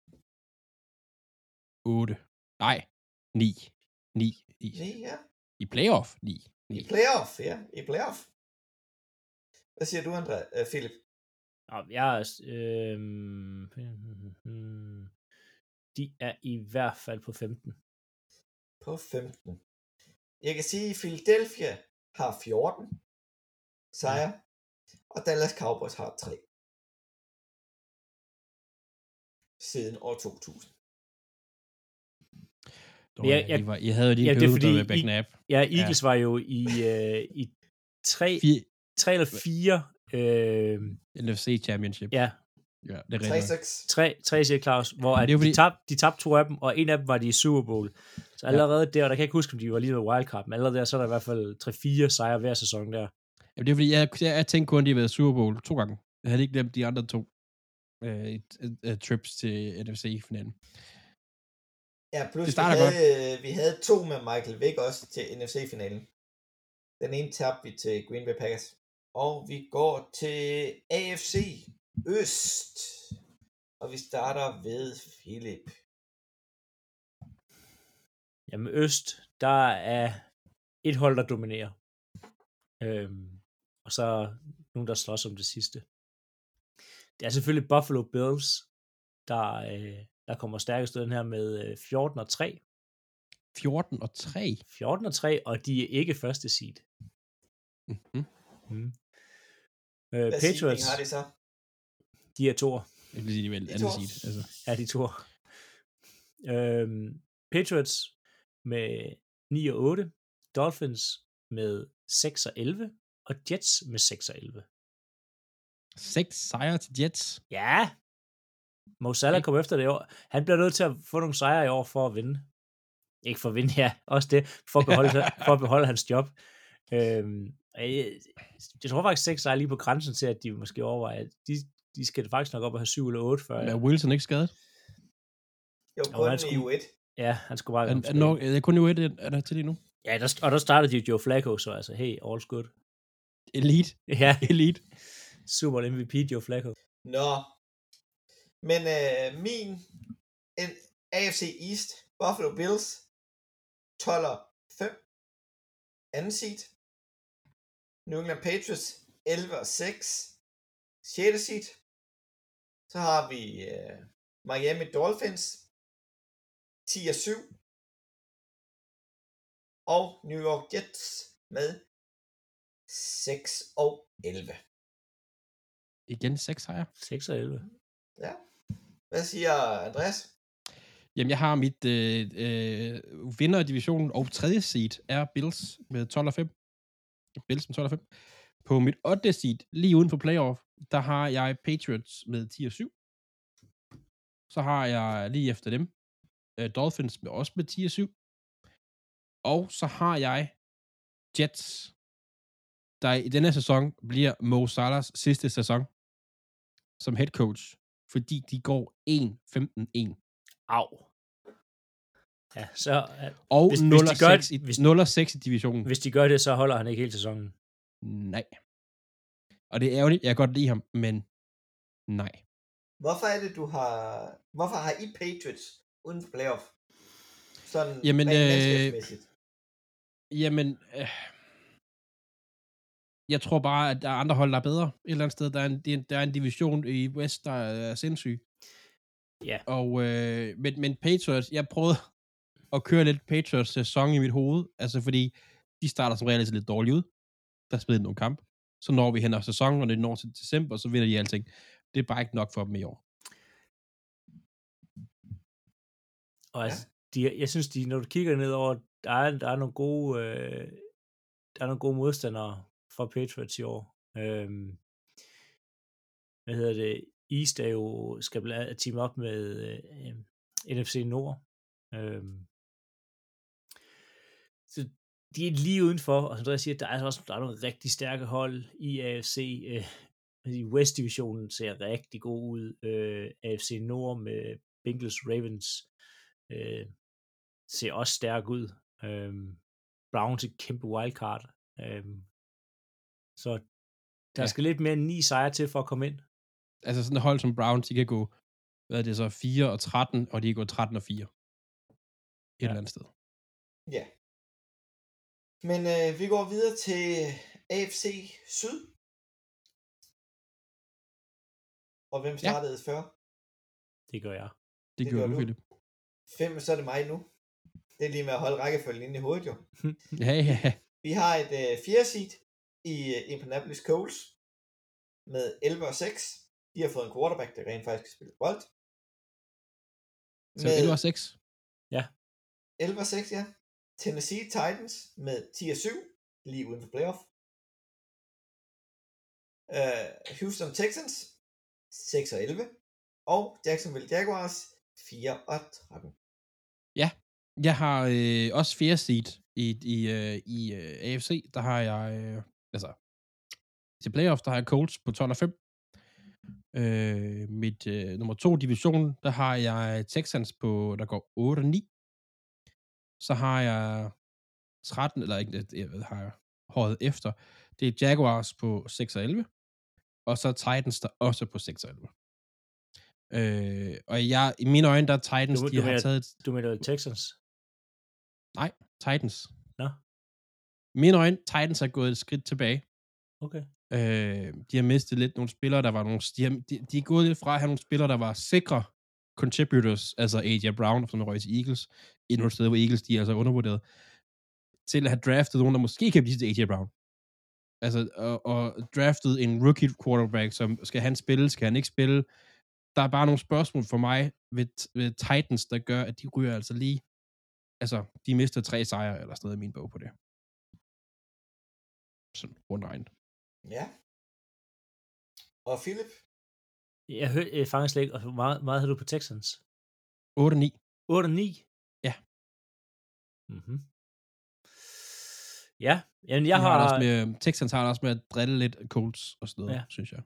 8. Nej, 9. 9. I, Nej, ja. i playoff, 9. I playoff, ja. I playoff. Hvad siger du, André? Uh, Philip? Jeg er, øhm, de er i hvert fald på 15. På 15. Jeg kan sige, at Philadelphia har 14 sejre, og Dallas Cowboys har 3. Siden år 2000. Men jeg- ja, jeg- I, var, I havde jo lige Ja, en det er periode, der fordi var back I- nap. Ja, Eagles ja. var jo i, øh, i tre, Fire, tre eller fire, øh, NFC Championship. ja, ja det er rigtigt. 3-6. tre, tre siger Claus, hvor at er jo de, fordi- tabte, de tabte to af dem, og en af dem var de i Super Bowl. Så allerede der, og der kan jeg ikke huske, om de var lige ved wildcard, men allerede der, så er der i hvert fald 3-4 sejre hver sæson der. Jamen, det er fordi, jeg, jeg, jeg tænkte kun, at de havde været Super Bowl to gange. Jeg havde ikke glemt de andre to øh, øh, trips til NFC-finalen. Ja, plus Det vi starter havde, vi havde to med Michael Vick også til NFC-finalen. Den ene tabte vi til Green Bay Packers. Og vi går til AFC Øst. Og vi starter ved Philip. Jamen Øst, der er et hold, der dominerer. Øhm, og så nogen, der slås om det sidste. Det er selvfølgelig Buffalo Bills, der, øh, der kommer stærkest ud den her med øh, 14 og 3. 14 og 3. 14 og 3, og de er ikke første seed. Mm-hmm. Mm. Øh, Hvad Patriots, har det så? de er toer. Jeg vil sige, de er vel De anden to. seed. Altså. Ja, de toer. Øhm, Patriots med 9 og 8. Dolphins med 6 og 11. Og Jets med 6 og 11. 6 sejre til Jets. Ja. Mo Salah kom efter det i år. Han bliver nødt til at få nogle sejre i år for at vinde. Ikke for at vinde, ja. Også det. For at beholde, for at beholde hans job. Øhm, jeg, jeg tror faktisk, 6 sejre lige på grænsen til, at de måske overvejer, at de, de skal faktisk nok op og have 7 eller 8 før. Men er Wilson ikke skadet? Jo, Jo, kun han i skulle- U1. Ja, han skulle bare... Er, komme er, tilbage. nok, er det kun jo et, er der til det nu? Ja, der, og der startede de Joe Flacco, så altså, hey, all's good. Elite. Ja, Elite. Super MVP Joe Flacco. Nå. Men øh, min en AFC East, Buffalo Bills, 12 og 5. Anden seed. New England Patriots, 11 og 6. 6. seed. Så har vi uh, Miami Dolphins, 10 og 7. Og New York Jets med 6 og 11. Igen 6 sejre. 6 og 11. Ja. Hvad siger Andreas? Jamen, jeg har mit øh, øh, vinder i divisionen og tredje seed er Bills med 12 og 5. Bills med 12 og 5. På mit 8. seed, lige uden for playoff, der har jeg Patriots med 10 og 7. Så har jeg lige efter dem øh, Dolphins med også med 10 og 7. Og så har jeg Jets, der i denne sæson bliver Mo Salahs sidste sæson som head coach, fordi de går 1-15-1. Au. Ja, så uh, Og Hvis- 0 hvis de og gør 6 det- i- hvis- 0 og 6 i divisionen. hvis de gør det, så holder han ikke hele sæsonen. Nej. Og det er ærgerligt, jeg kan godt lide ham, men nej. Hvorfor er det, du har... Hvorfor har I Patriots uden for playoff? Sådan Jamen, øh. Jamen, øh, jeg tror bare, at der er andre hold, der er bedre. Et eller andet sted, der er en, er der er en division i West, der er sindssyg. Ja. Og, øh, men, men Patriots, jeg prøvede at køre lidt Patriots sæson i mit hoved, altså fordi de starter som regel lidt dårligt ud. Der spiller nogle kamp. Så når vi hen af sæsonen, og det når til december, så vinder de alting. Det er bare ikke nok for dem i år. Og Ja. altså, de, jeg synes, de, når du kigger ned over, der er, der er nogle gode, øh, der er nogle gode modstandere for Patriots i år. Øhm, hvad hedder det? East er jo, skal bla- team op med øh, øh NFC Nord. Øhm, så de er lige udenfor, og som jeg siger, der er også der er nogle rigtig stærke hold i AFC. Øh, i West-divisionen ser rigtig god ud. Øh, AFC Nord med Bengals Ravens øh, ser også stærk ud. Øh, Browns et kæmpe wildcard. Øh, så der Ja. skal lidt mere end ni sejre til for at komme ind. Altså sådan et hold som Browns, de kan gå, hvad er det så, 4 og 13, og de kan gå 13 og 4. Et Ja. eller andet sted. Ja. Men øh, vi går videre til AFC Syd. Og hvem Ja. startede før? Det gør jeg. Det, Det gør gør du. Philip. Fem, så er det mig nu. Det er lige med at holde rækkefølgen inde i hovedet jo. Ja, ja, ja. Vi har et øh, fjerde seed i øh, Indianapolis Colts med 11 og 6. De har fået en quarterback, der rent faktisk kan spille bold. Så 11 og 6. 11 og 6, ja. Tennessee Titans med 10 og 7, lige uden for playoff. Uh, Houston Texans 6 og 11. Og Jacksonville Jaguars 4 og 13. Jeg har øh, også fjerde seed i, i, øh, i øh, AFC. Der har jeg, øh, altså, til playoff, der har jeg Colts på 12 og 5. Øh, mit øh, nummer to division, der har jeg Texans på, der går 8 og 9. Så har jeg 13, eller ikke, jeg ved, har jeg håret efter. Det er Jaguars på 6 og 11. Og så Titans, der også på 6 og 11. Øh, og jeg, i mine øjne, der er Titans, Du- de du har mener- taget Du mener Texans? Nej, Titans. Nå, mine øjne, Titans er gået et skridt tilbage. okay. Øh, de har mistet lidt nogle spillere, der var nogle... De, har, de, de er gået lidt fra at have nogle spillere, der var sikre contributors, altså AJ Brown, som røg til Eagles, endnu et sted, hvor Eagles, de er altså undervurderet, til at have draftet nogen, der måske kan blive til AJ Brown. Altså, og, og draftet en rookie quarterback, som skal han spille, skal han ikke spille. Der er bare nogle spørgsmål for mig ved, ved Titans, der gør, at de ryger altså lige altså, de mister tre sejre eller sådan noget i min bog på det. Sådan rundt regnet. Ja. Og Philip? Jeg, hør, jeg fanger slet ikke, og hvor meget, meget havde du på Texans? 8-9. 8 og 9? Ja. Mm-hmm. Ja, jamen jeg har, har det også med, Texans har det også med at drille lidt Colts og sådan noget, Ja. ja. synes jeg.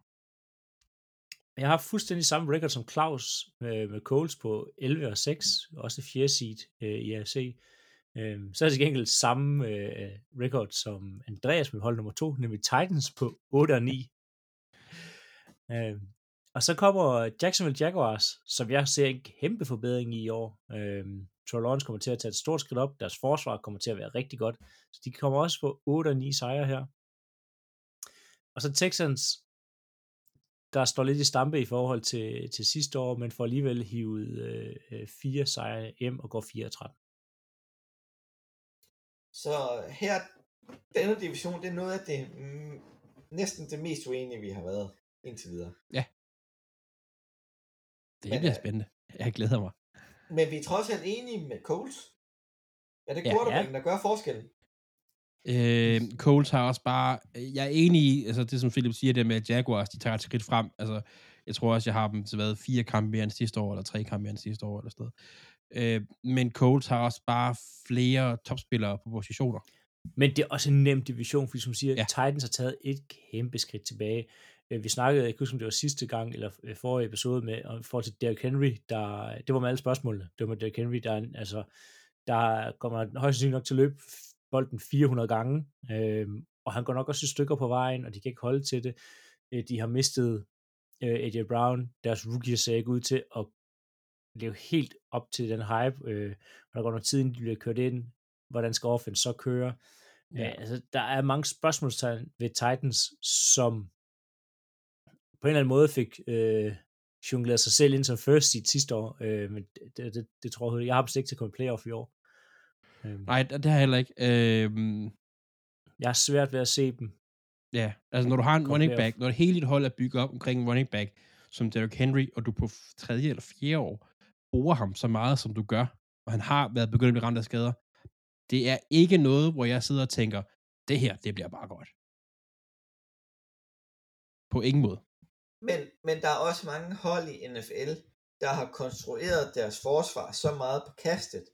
jeg har fuldstændig samme record som Claus med, med Coles på 11 og 6, også fjerde seed øh, i AFC. Øhm, så er det til gengæld samme øh, record som Andreas med hold nummer 2, nemlig Titans på 8 og 9. Øhm, og så kommer Jacksonville Jaguars, som jeg ser en kæmpe forbedring i i år. Øhm, Trevor Lawrence kommer til at tage et stort skridt op. Deres forsvar kommer til at være rigtig godt. Så de kommer også på 8 og 9 sejre her. Og så Texans, der står lidt i stampe i forhold til, til sidste år, men får alligevel hivet øh, øh fire sejre hjem og går 4 13. Så her, denne division, det er noget af det mm, næsten det mest uenige, vi har været indtil videre. Ja. Det men, bliver øh, spændende. Jeg glæder mig. Men vi er trods alt enige med Coles. Er det ja, quarterbacken, ja. der gør forskellen? Øh, Coles har også bare, jeg er enig i, altså det som Philip siger, det med at Jaguars, de tager et skridt frem, altså jeg tror også, jeg har dem til hvad, fire kampe mere end sidste år, eller tre kampe mere end sidste år, eller sådan øh, men Coles har også bare flere topspillere på positioner. Men det er også en nem division, fordi som siger, ja. Titans har taget et kæmpe skridt tilbage. Øh, vi snakkede, jeg kan huske, om det var sidste gang, eller øh, forrige episode med, og forhold til Derrick Henry, der, det var med alle spørgsmålene. Det var med Derrick Henry, der, altså, der kommer højst sandsynligt nok til at løbe bolden 400 gange, øh, og han går nok også et stykker på vejen, og de kan ikke holde til det. Øh, de har mistet øh, AJ Brown, deres rookie ser ikke ud til at leve helt op til den hype, øh, og der går noget tid, inden de bliver kørt ind, hvordan skal offense så køre? Ja. Ja, altså, der er mange spørgsmålstegn ved Titans, som på en eller anden måde fik øh, jongleret sig selv ind som first seed sidste år, øh, men det, det, det tror jeg, jeg har dem ikke til at komme i playoff i år. Øh. Nej, det har jeg heller ikke. Øh... Jeg har svært ved at se dem. Ja, altså når du har en running back, når det hele dit hold er bygget op omkring en running back, som Derrick Henry, og du på tredje eller fjerde år bruger ham så meget, som du gør, og han har været begyndt at blive ramt af skader, det er ikke noget, hvor jeg sidder og tænker, det her, det bliver bare godt. På ingen måde. Men, men der er også mange hold i NFL, der har konstrueret deres forsvar så meget på kastet,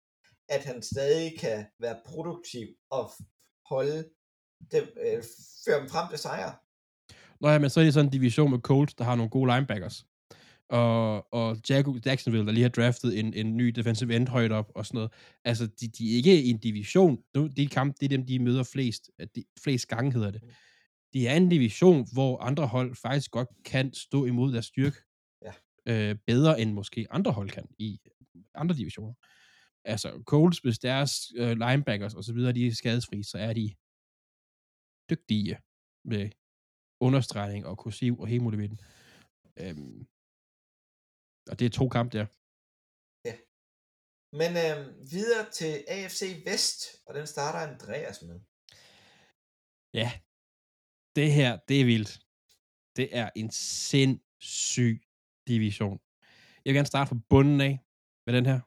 at han stadig kan være produktiv og holde dem, øh, føre dem frem til sejre. Nå ja, men så er det sådan en division med Colts, der har nogle gode linebackers og, og Jacksonville, der lige har draftet en, en ny defensive end højt op og sådan noget. Altså, de, de er ikke i en division. De kamp, det er dem, de møder flest, de, flest gange, hedder det. De er en division, hvor andre hold faktisk godt kan stå imod deres styrke ja. øh, bedre, end måske andre hold kan i andre divisioner. Altså, Colts, hvis deres øh, linebackers og så videre, de er skadesfri, så er de dygtige med understregning og kursiv og hemoglobin. Øhm, og det er to kampe der. Ja. Men øh, videre til AFC Vest, og den starter Andreas med. Ja, det her, det er vildt. Det er en sindssyg division. Jeg vil gerne starte fra bunden af med den her.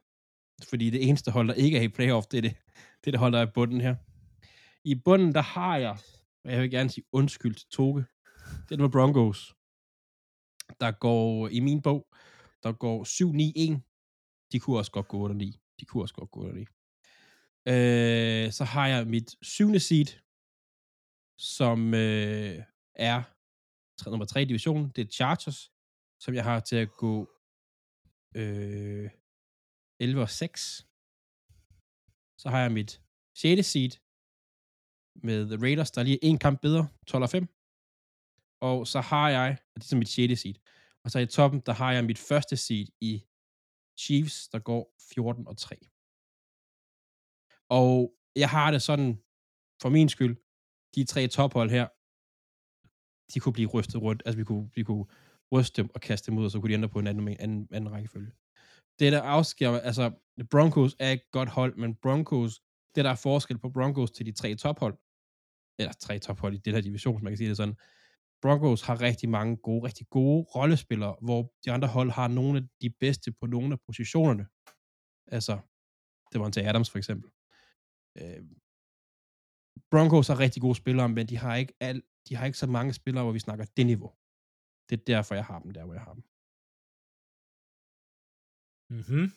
Fordi det eneste hold, der ikke er i playoff, det er det, det, er det hold, der er i bunden her. I bunden, der har jeg, og jeg vil gerne sige undskyld til Toge, det er Broncos, der går i min bog der går 7-9-1. De kunne også godt gå 8-9. De kunne også godt gå 8-9. Øh, så har jeg mit syvende seed, som øh, er nummer 3 i divisionen. Det er Chargers, som jeg har til at gå øh, 11 og 6. Så har jeg mit 6. seed med The Raiders, der er lige en kamp bedre, 12 og 5. Og så har jeg, og det er mit 6. seed, og så i toppen, der har jeg mit første seed i Chiefs, der går 14 og 3. Og jeg har det sådan, for min skyld, de tre tophold her, de kunne blive rystet rundt. Altså, vi kunne, vi kunne ryste dem og kaste dem ud, og så kunne de ændre på en anden, anden, anden rækkefølge. Det, der afsker, altså, Broncos er et godt hold, men Broncos, det der er forskel på Broncos til de tre tophold, eller tre tophold i den her division, som man kan sige det sådan, Broncos har rigtig mange gode, rigtig gode rollespillere, hvor de andre hold har nogle af de bedste på nogle af positionerne. Altså, det var til Adams for eksempel. Øh, Broncos har rigtig gode spillere, men de har ikke al, de har ikke så mange spillere, hvor vi snakker det niveau. Det er derfor, jeg har dem der, hvor jeg har dem. Mhm.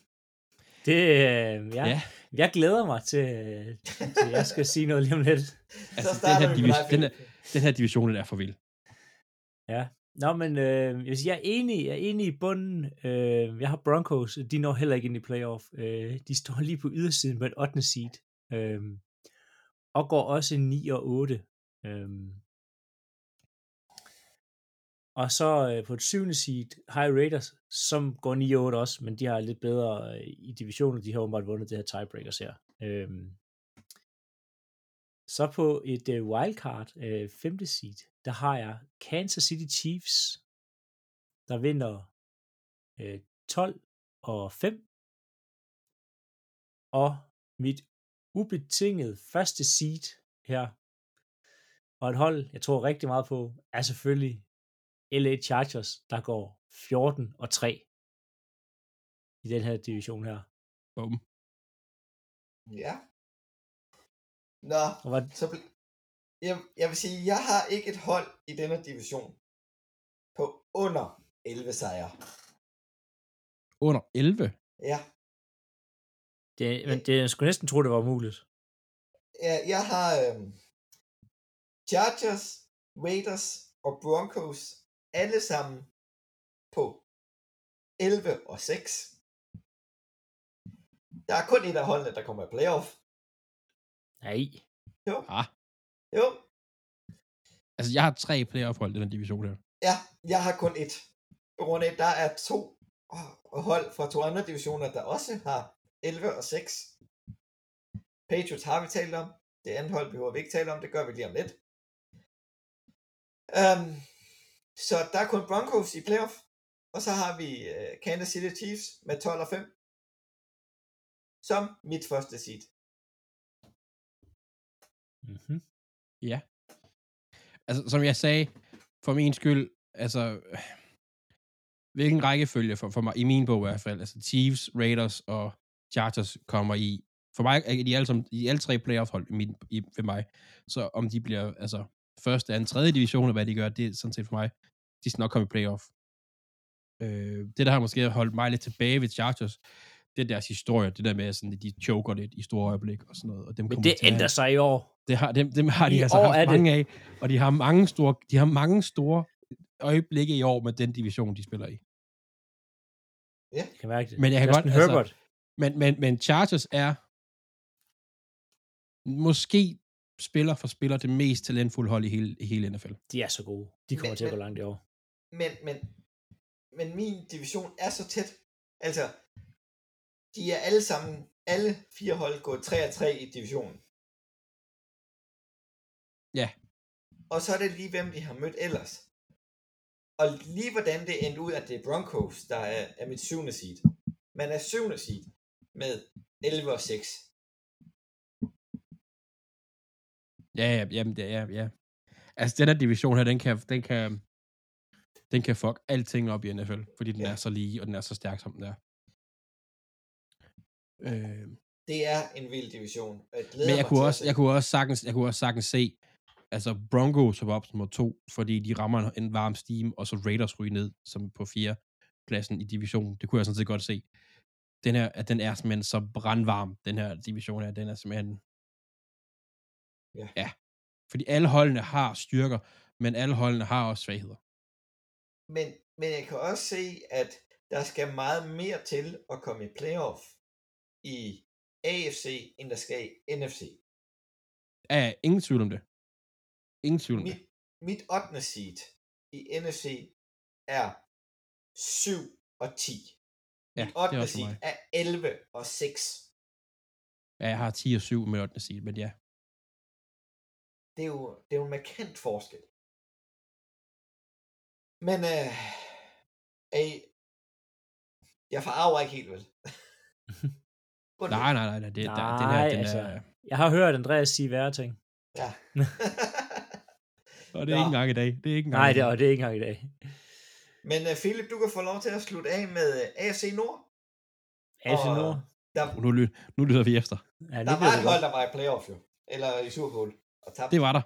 Det, øh, ja. ja. Jeg glæder mig til, til jeg skal sige noget lige om lidt. altså, den her, division, den, her, den her division er for vild. Ja. Nå, men øh, jeg, vil sige, jeg er enig, jeg er enig i bunden. Øh, jeg har Broncos, de når heller ikke ind i playoff. Øh, de står lige på ydersiden med et 8. seed. Øh, og går også 9 og 8. Øh, Og så øh, på et syvende seed har Raiders, som går 9 og 8 også, men de har lidt bedre øh, i divisionen. De har åbenbart vundet det her tiebreakers her. Øhm. Så på et øh, wildcard, øh, femte seed, der har jeg Kansas City Chiefs, der vinder øh, 12 og 5. Og mit ubetinget første seed her, og et hold, jeg tror rigtig meget på, er selvfølgelig LA Chargers, der går 14 og 3 i den her division her. Boom. Ja. Nå, Og hvad, så bl- jeg, jeg vil sige, jeg har ikke et hold i denne division på under 11 sejre. Under 11. Ja, det, men det, jeg skulle næsten tro, det var muligt. ja jeg har øhm, Chargers, Raiders og Broncos alle sammen på 11 og 6. Der er kun et af holdene, der kommer i playoff. Nej. Jo, Ah. Jo. Altså, jeg har tre playoff-hold i den division her. Ja, jeg har kun et. På grund af, at der er to hold fra to andre divisioner, der også har 11 og 6. Patriots har vi talt om. Det andet hold behøver vi ikke tale om. Det gør vi lige om lidt. Um, så der er kun Broncos i playoff. Og så har vi uh, Kansas City Chiefs med 12 og 5. Som mit første seed. Mm-hmm. Ja. Altså, som jeg sagde, for min skyld, altså, hvilken rækkefølge for, for mig, i min bog i hvert fald, altså Chiefs, Raiders og Chargers kommer i, for mig er de alle, som, de alle tre playoff-hold i, min, i, ved mig, så om de bliver, altså, første, anden, tredje division, og hvad de gør, det er sådan set for mig, de skal nok komme i playoff. Øh, det, der har måske holdt mig lidt tilbage ved Chargers, det er deres historie, det der med, sådan, at de choker lidt i store øjeblik og sådan noget. Og dem Men det til at- ændrer sig i år. det har, dem, dem har de I altså haft det- mange af, og de har mange store, de har mange store øjeblikke i år med den division, de spiller i. Jeg kan mærke det. Men jeg kan Justin godt- altså- Herbert. Men, men, men Chargers er måske spiller for spiller det mest talentfulde hold i hele, i hele NFL. De er så gode. De kommer Men- til at gå langt i år. Men, men, men min division er så tæt. Altså, de er alle sammen, alle fire hold gået 3 og 3 i divisionen. Ja. Og så er det lige, hvem de har mødt ellers. Og lige hvordan det endte ud, at det er Broncos, der er, er mit syvende seed. Man er syvende seed med 11 og 6. Ja, ja, jamen, det er, ja. Altså, den her division her, den kan, den kan, den kan fuck alting op i NFL, fordi den Ja. er så lige, og den er så stærk, som den er. Øh, Det er en vild division. Jeg Men jeg kunne, også, jeg, kunne også sagtens, jeg kunne også sagtens se, altså Broncos var op som nummer to, fordi de rammer en, varm steam, og så Raiders ryge ned som på fjerde pladsen i divisionen. Det kunne jeg sådan set godt se. Den her, at den er simpelthen så brandvarm, den her division her, den er simpelthen... Ja. ja. Fordi alle holdene har styrker, men alle holdene har også svagheder. Men, men jeg kan også se, at der skal meget mere til at komme i playoff i AFC, end der skal i NFC. Ja, ja, ingen tvivl om det. Ingen tvivl om det. Mit, mit 8. seed i NFC er 7 og 10. Ja, Mit det er 8. også for seed mig. er 11 og 6. Ja, jeg har 10 og 7 med 8. seed, men ja. Det er jo, det er jo en markant forskel. Men øh, ey, jeg farver ikke helt, vel? Kun Nej, nej, nej, nej, det, der, den her, Nej, den altså, er, Jeg har hørt Andreas sige værre ting. Ja. og det er Nå. ikke engang i dag. Det er ikke engang Nej, det er, det er ikke engang i dag. Men uh, Philip, du kan få lov til at slutte af med uh, AFC Nord. AFC Og- Nord. Der, Nu, nu lyder vi efter. Ja, der var det et hold, der var i playoff jo. Eller i Super Bowl. Og tabte. Det var der.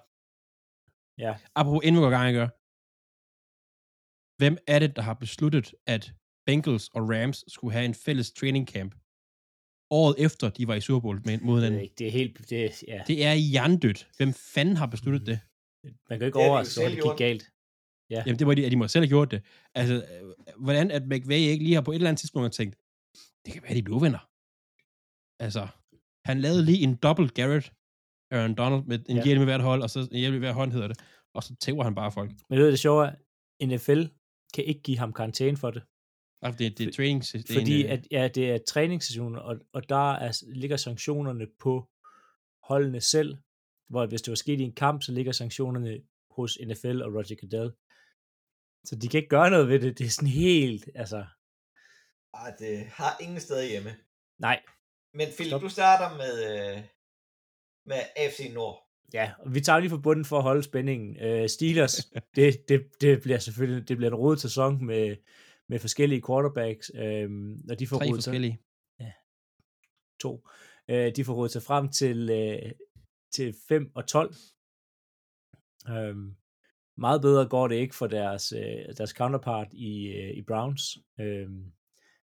Ja. Apropos inden vi går i gang, jeg gør. Hvem er det, der har besluttet, at Bengals og Rams skulle have en fælles training camp året efter, de var i Super Bowl med, mod Det er, hinanden? ikke, det er helt... Det ja. Det er hjernedødt. Hvem fanden har besluttet det? Man kan jo ikke Det de overraske selv det gik galt. Ja. Jamen, det var de, at de må selv have gjort det. Altså, øh, hvordan at McVay ikke lige har på et eller andet tidspunkt har tænkt, det kan være, de blev venner. Altså, han lavede lige en dobbelt Garrett, Aaron Donald, med en Ja. ja. hjelm i hvert hold, og så en hjelm i hver hånd hedder det, og så tæver han bare folk. Men det er det sjove, er, NFL kan ikke give ham karantæne for det. Altså, det, det er er Fordi øh, at, ja, det er træningssessioner, og, og der er, ligger sanktionerne på holdene selv, hvor hvis det var sket i en kamp, så ligger sanktionerne hos NFL og Roger Goodell. Så de kan ikke gøre noget ved det. Det er sådan helt, altså, Ej, det har ingen steder hjemme. nej. Men Philip, Stop. du starter med, øh, med AFC Nord. Ja, og vi tager lige for bunden for at holde spændingen. Øh, Steelers, det, det, det bliver selvfølgelig det bliver en rodet sæson med, med forskellige quarterbacks, øh, og de får tre rodet sig, forskellige. to. Øh, de får rodet sig frem til, øh, til 5 og 12. Øhm, meget bedre går det ikke for deres, øh, deres counterpart i, øh, i Browns, øh,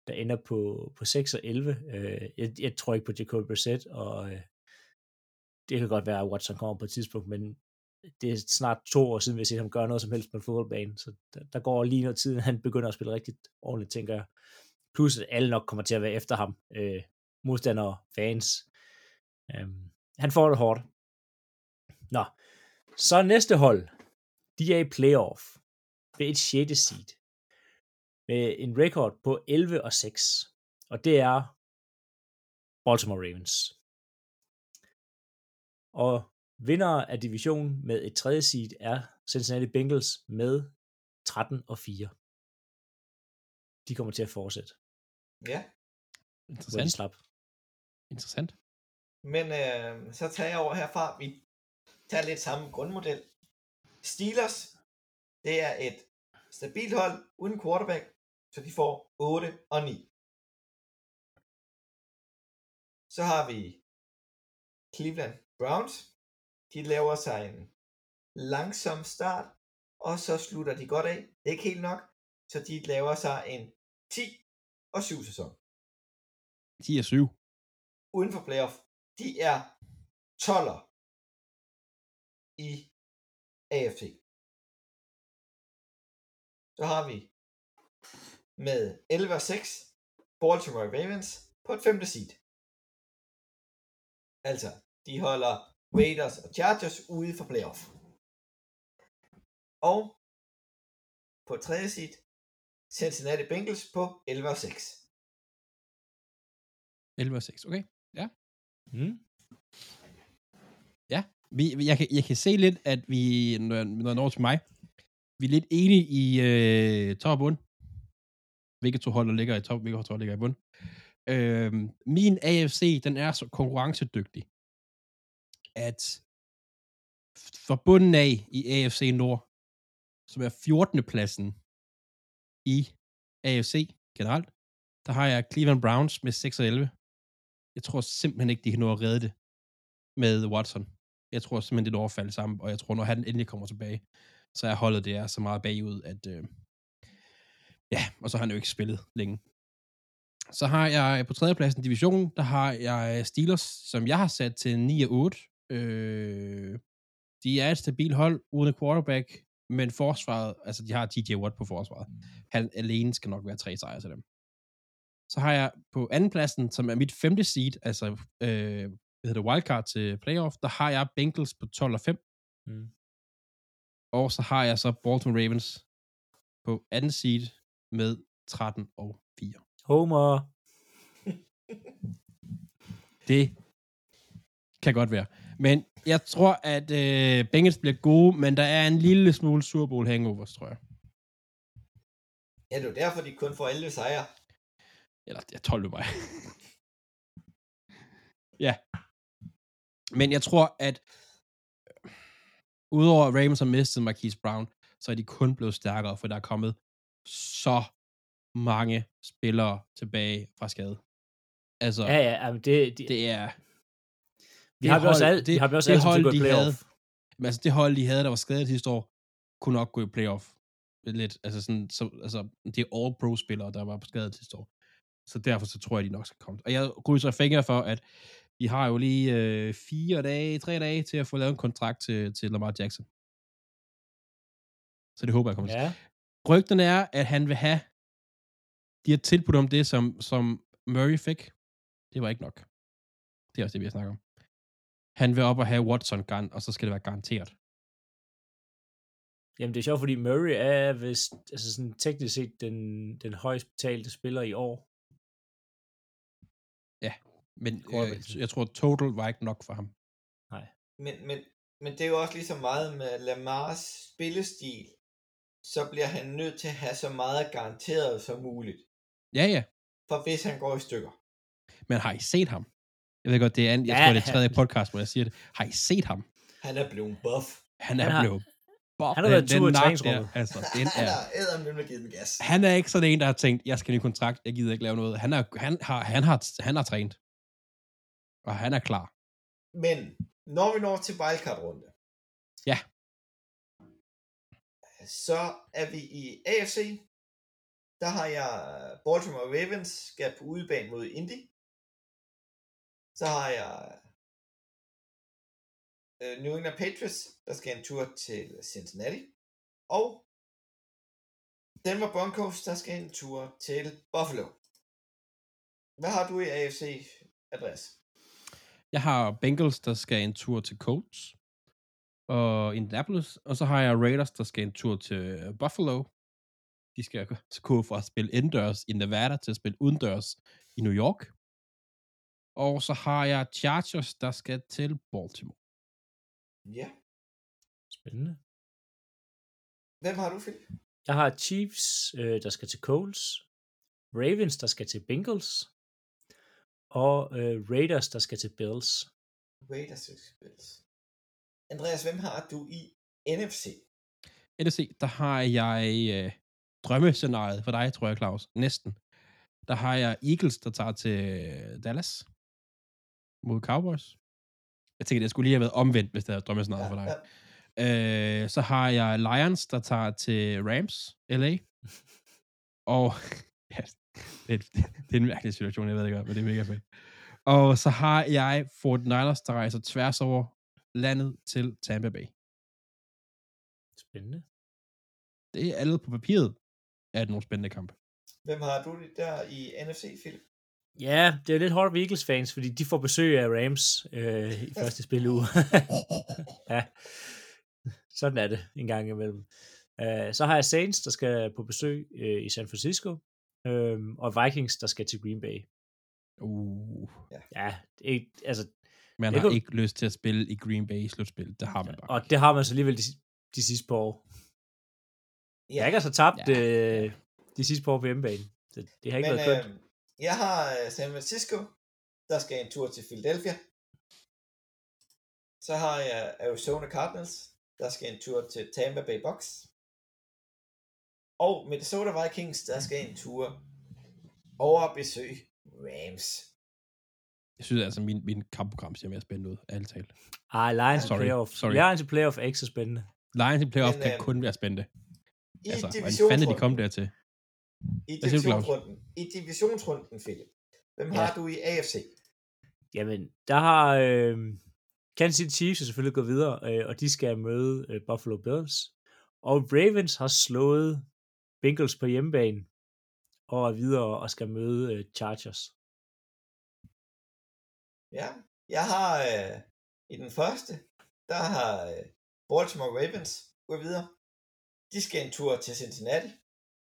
der ender på, på 6 og 11. Øh, jeg, jeg tror ikke på Jacoby Brissett, og øh, det kan godt være, at Watson kommer på et tidspunkt, men det er snart to år siden, vi har set ham gøre noget som helst på en fodboldbane, så der, der går lige noget tid, han begynder at spille rigtig ordentligt, tænker jeg. Plus, at alle nok kommer til at være efter ham, øh, modstandere, fans. Øhm, han får det hårdt. Nå, så næste hold, de er i playoff ved et 6. seed med en record på 11 og 6, og det er Baltimore Ravens. Og vinder af divisionen med et tredje seed er Cincinnati Bengals med 13 og 4. De kommer til at fortsætte, Ja, Interessant. slap. Interessant. men øh, så tager jeg over herfra. Vi tager lidt samme grundmodel. Steelers, det er et stabilt hold uden quarterback, så de får 8 og 9. Så har vi Cleveland Browns. De laver sig en langsom start, og så slutter de godt af. Det er ikke helt nok, så de laver sig en 10 og 7 sæson. 10 og 7. uden for playoff, de er 12'er i AFC. Så har vi med 11 og 6 Baltimore Ravens på et femte seed. Altså, de holder Raiders og Chargers ude for playoff. Og på tredje seed Cincinnati Bengals på 11 og 6. 11 og 6. Okay. Mm. Vi, jeg, kan, jeg kan se lidt, at vi, når, når jeg når til mig, vi er lidt enige i øh, top og bund. Hvilke to hold, der ligger i top, hvilke to hold, der ligger i bund. Øh, min AFC, den er så konkurrencedygtig, at fra bunden af i AFC Nord, som er 14. pladsen i AFC generelt, der har jeg Cleveland Browns med 6 og 11. Jeg tror simpelthen ikke, de kan nå at redde det med Watson. Jeg tror simpelthen, det er et overfald sammen, og jeg tror, når han endelig kommer tilbage, så er holdet det er så meget bagud, at øh, ja, og så har han jo ikke spillet længe. Så har jeg på tredjepladsen divisionen, der har jeg Steelers, som jeg har sat til 9 og 8. Øh, de er et stabilt hold uden quarterback, men forsvaret, altså de har TJ Watt på forsvaret. Han alene skal nok være tre sejre til dem. Så har jeg på andenpladsen, som er mit femte seed, altså øh, hvad hedder det, wildcard til playoff, der har jeg Bengals på 12 og 5. Mm. Og så har jeg så Baltimore Ravens på anden seed med 13 og 4. Homer. Det kan godt være. Men jeg tror, at øh, Bengals bliver gode, men der er en lille smule Super Bowl hangovers, tror jeg. Ja, det er jo derfor, de kun får 11 sejre. Eller, jeg 12 mig. ja. Men jeg tror, at udover at Ravens har mistet Marquise Brown, så er de kun blevet stærkere, for der er kommet så mange spillere tilbage fra skade. Altså, Ja, ja, det, det, det er... vi har vi også, al, vi har vi også til at gå i de havde, men altså det hold, de havde, der var skadet sidste år, kunne nok gå i playoff. Lidt, altså sådan, så, altså, det er all pro spillere, der var på skadet sidste år. Så derfor så tror jeg, de nok skal komme. Og jeg krydser fingre for, at vi har jo lige øh, fire dage, tre dage til at få lavet en kontrakt til, til Lamar Jackson. Så det håber jeg kommer til. Ja, Rygterne er, at han vil have, de har tilbudt om det, som, som Murray fik. Det var ikke nok. Det er også det, vi har snakket om. Han vil op og have Watson gun, og så skal det være garanteret. Jamen, det er sjovt, fordi Murray er vist, altså sådan teknisk set den, den højst betalte spiller i år. Men Quarterback. øh, jeg tror, total var ikke nok for ham. Men, men, men det er jo også lige så meget med Lamars spillestil, så bliver han nødt til at have så meget garanteret som muligt. Ja, ja. For hvis han går i stykker. Men har I set ham? Jeg ved godt, det er, an- jeg Ja, tror, det er tredje han- podcast, hvor jeg siger det. Har I set ham? Han er blevet buff. Han er Han har- blevet... Bob, han har været den tur i træningsrummet. der, Altså, den han er, æder med givet gas. han er ikke sådan en, der har tænkt, jeg skal ny kontrakt, jeg gider ikke lave noget. Han, er, han, har, han, har, han har trænet. Og han er klar. Men når vi når til wildcard-runde, Ja. så er vi i AFC. Der har jeg Baltimore Ravens skal på udebane mod Indy. Så har jeg øh, New England Patriots, der skal en tur til Cincinnati. Og Denver Broncos, der skal en tur til Buffalo. Hvad har du i AFC, Andreas? Jeg har Bengals, der skal en tur til Colts og Indianapolis, og så har jeg Raiders, der skal en tur til Buffalo. De skal gå fra at spille indendørs i Nevada til at spille udendørs i New York. Og så har jeg Chargers, der skal til Baltimore. Ja. Spændende. Hvem har du, Philip? Jeg har Chiefs, øh, der skal til Coles, Ravens, der skal til Bengals, og øh, Raiders, der skal til Bills. Raiders Bills. Andreas, hvem har du i NFC? NFC, der har jeg øh, drømmescenariet for dig, tror jeg, Claus. Næsten. Der har jeg Eagles, der tager til Dallas mod Cowboys. Jeg tænker, det skulle lige have været omvendt, hvis det er drømmescenariet for dig. ja. Øh, så har jeg Lions, der tager til Rams, LA. Og ja, det, det, det er en mærkelig situation, jeg ved ikke, men det er mega fedt. Og så har jeg Fort Niners, der rejser tværs over landet til Tampa Bay. Spændende. Det er alle på papiret, er det nogle spændende kampe. Hvem har du der i NFC, Philip? Ja, det er lidt hårdt ved Eagles fans, fordi de får besøg af Rams øh, i første spiluge. ja, sådan er det en gang imellem. Uh, så har jeg Saints, der skal på besøg uh, i San Francisco, uh, og Vikings, der skal til Green Bay. Uh, Ja, det ikke, altså, man Det har kunne- ikke lyst til at spille i Green Bay i slutspillet. Det har man bare. og det har man så alligevel de, de sidste par år. Ja, Jeg har altså tabt Ja. øh, de sidste par år på hjemmebane. Det, det har ikke men været kønt. øh, jeg har øh, San Francisco, der skal en tur til Philadelphia. Så har jeg Arizona Cardinals, der skal en tur til Tampa Bay Bucks. Og Minnesota Vikings, der skal en tur over at besøge Rams. Jeg synes altså, min, min kampprogram ser mere spændende ud, ærligt talt. Ej, Lions Sorry, i playoff. sorry. Lions i playoff er ikke så spændende. Lions i playoff Men, kan øh, kun være spændende. I Altså, hvordan fanden er de kom dertil? I divisionsrunden, i divisionsrunden, Philip. Hvem Ja. har du i AFC? Jamen, der har øh, Kansas City Chiefs er selvfølgelig gået videre, øh, og de skal møde øh, Buffalo Bills. Og Ravens har slået Bengals på hjemmebane, og er videre og skal møde øh, Chargers. Ja, jeg har øh, i den første, der har øh, Baltimore Ravens gået videre. De skal en tur til Cincinnati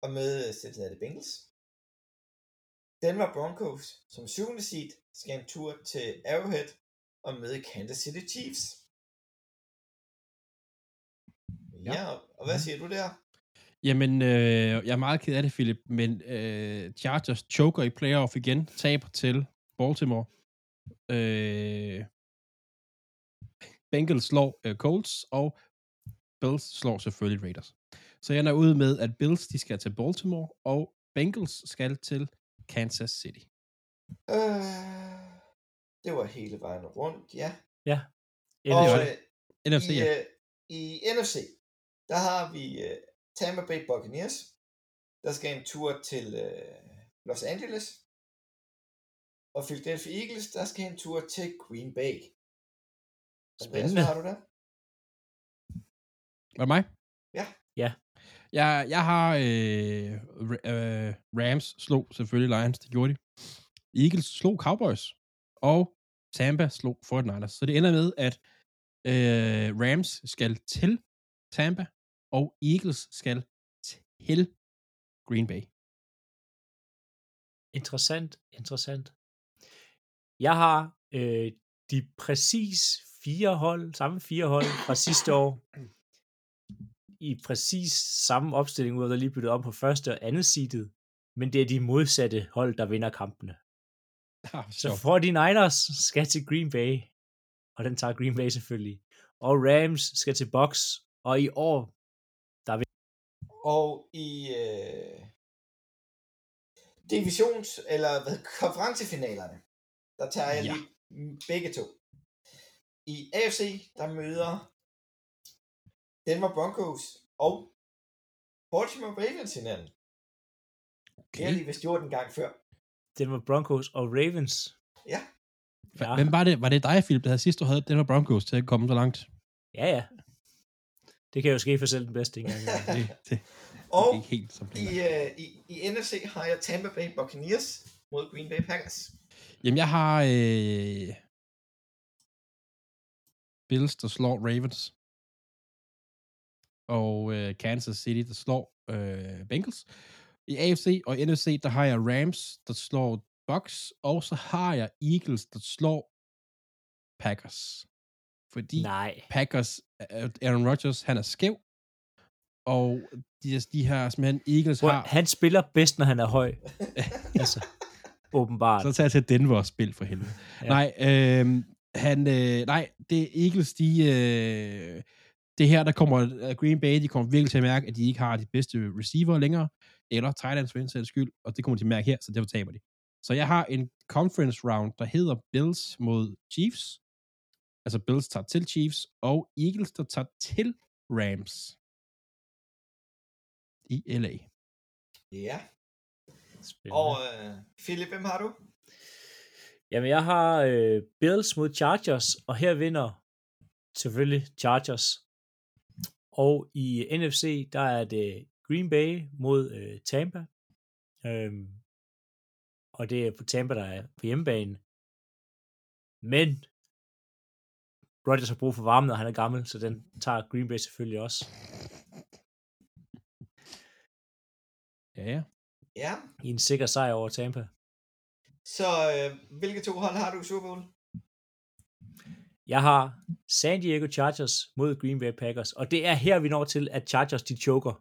og møde Cincinnati Bengals. Denver Broncos som syvende seed skal en tur til Arrowhead og møde Kansas City Chiefs. Ja, ja og hvad siger du der? Jamen, øh, jeg er meget ked af det, Philip, men øh, Chargers choker i playoff igen, taber til Baltimore. Øh, Bengals slår øh, Colts, og Bills slår selvfølgelig Raiders. Så jeg er ude med, at Bills de skal til Baltimore, og Bengals skal til Kansas City. Øh, det var hele vejen rundt, ja. Ja. Og øh, NFC, i, ja. øh, i NFC, der har vi øh, Tampa Bay Buccaneers, der skal en tur til øh, Los Angeles. Og Philadelphia Eagles, der skal en tur til Green Bay. Spændende. Hvad har du der? Var det mig? Ja. Ja. Jeg, jeg har øh, øh, Rams slog selvfølgelig Lions, det gjorde de. Eagles slog Cowboys, og Tampa slog 49ers. Så det ender med, at øh, Rams skal til Tampa, og Eagles skal til Green Bay. Interessant, interessant. Jeg har øh, de præcis fire hold, samme fire hold fra sidste år, i præcis samme opstilling, ud af der lige byttet om på første og andet seedet, men det er de modsatte hold, der vinder kampene. Ah, Så 49ers skal til Green Bay, og den tager Green Bay selvfølgelig. Og Rams skal til Bucks, og i år, Og i øh, divisions- eller hvad, konferencefinalerne, der tager jeg Ja. lige begge to. I AFC, der møder Denver Broncos og Baltimore Ravens hinanden. Det har Okay. de vist gjort en gang før. det var Broncos og Ravens. Ja. Ja, Hvem var det? Var det dig, Philip, der havde sidst, du havde Denver Broncos til at komme så langt? ja. ja. Det kan jo ske for selv den bedste engang. Det, det, Og det er ikke helt som i, øh, i, i NFC har jeg Tampa Bay Buccaneers mod Green Bay Packers. Jamen, jeg har øh, Bills, der slår Ravens. Og øh, Kansas City, der slår øh, Bengals. I AFC og NFC, der har jeg Rams, der slår Bucks. Og så har jeg Eagles, der slår Packers. Fordi Nej. Packers, øh, Aaron Rodgers, han er skæv. Og de, de her simpelthen, Eagles Prøv, har... han spiller bedst, når han er høj. altså, åbenbart. Så tager jeg til Denver og spil for helvede. Ja. Nej, øh, han, øh, nej, det er Eagles, de, øh, det her, der kommer øh, Green Bay, de kommer virkelig til at mærke, at de ikke har de bedste receiver længere, eller tight ends for sags skyld, og det kommer de til at mærke her, så derfor taber de. Så jeg har en conference round, der hedder Bills mod Chiefs, altså Bills tager til Chiefs, og Eagles, der tager til Rams i LA. Ja. Spændende. Og øh, Philip, hvem har du? Jamen, jeg har øh, Bills mod Chargers, og her vinder selvfølgelig Chargers. Og i NFC, der er det Green Bay mod øh, Tampa. Øhm, og det er på Tampa, der er på hjemmebane. Men Rodgers har brug for varme, når han er gammel, så den tager Green Bay selvfølgelig også. Ja, ja. Ja. I en sikker sejr over Tampa. Så øh, hvilke to hold har du i Super Bowl? Jeg har San Diego Chargers mod Green Bay Packers, og det er her, vi når til, at Chargers de choker.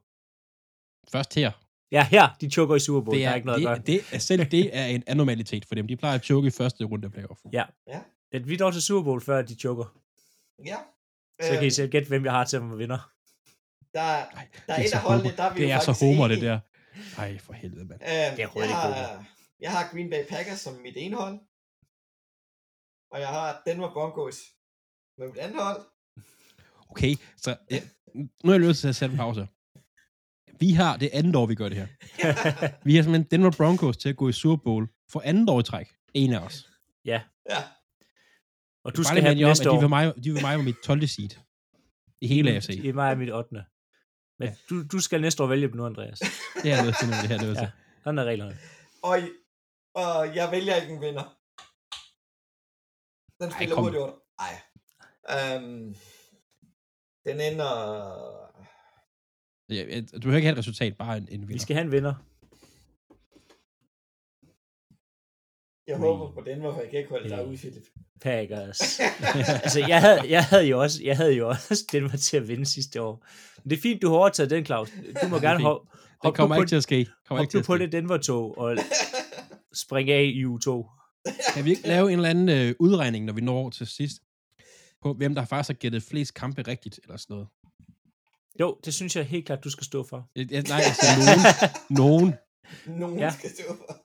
Først her, Ja, her, de choker i Super Bowl. det der er, er ikke noget det, at gøre. det, er, selv det er en anormalitet for dem. De plejer at choke i første runde af playoff. Ja. Men vi når til Super Bowl, før de choker. Ja. Så kan I Øhm, selv gætte, hvem jeg har til at vinder. Der, Ej, der er det et så af holdene, der er vi Det er så homer, det der. Ej, for helvede, mand. Øh, Det er jeg, har, jeg har Green Bay Packers som mit ene hold. Og jeg har Denver Broncos med mit andet hold. Okay, så ja, nu er jeg nødt til at sætte en pause. Vi har det andet år, vi gør det her. Vi har simpelthen Denver Broncos til at gå i Super Bowl for andet år i træk. En af os. ja, Ja. og Du skal have dem jer om, næste at de år. vil mig, de vil mig med mit 12. seed. I hele AFC. I mig er mit 8. Men du, du skal næste år vælge dem nu, Andreas. Det er noget til det her. Det er Ja. ja. Sådan er reglerne. Og, og jeg vælger ikke en vinder. Den Ej, spiller kom. hurtigt under. Ej. Um, den ender... Ja, Du behøver ikke have et resultat, bare en, en Vi vinder. skal have en vinder. Jeg håber på Denver, for jeg kan ikke holde dig ud, Philip. Packers. altså, jeg havde, jeg havde jo også, jeg havde jo også den var til at vinde sidste år. Men det er fint, du har overtaget den, Claus. Du må gerne hoppe Det kommer ikke til at ske. Kommer hop ikke til du at på det Denver-tog og springe af i U2. Kan vi ikke lave en eller anden øh, udregning, når vi når til sidst, på hvem der faktisk har gættet flest kampe rigtigt, eller sådan noget? Jo, det synes jeg helt klart, du skal stå for. Øh, ja, Nej, altså nogen. nogen. Nogen Ja. skal stå for.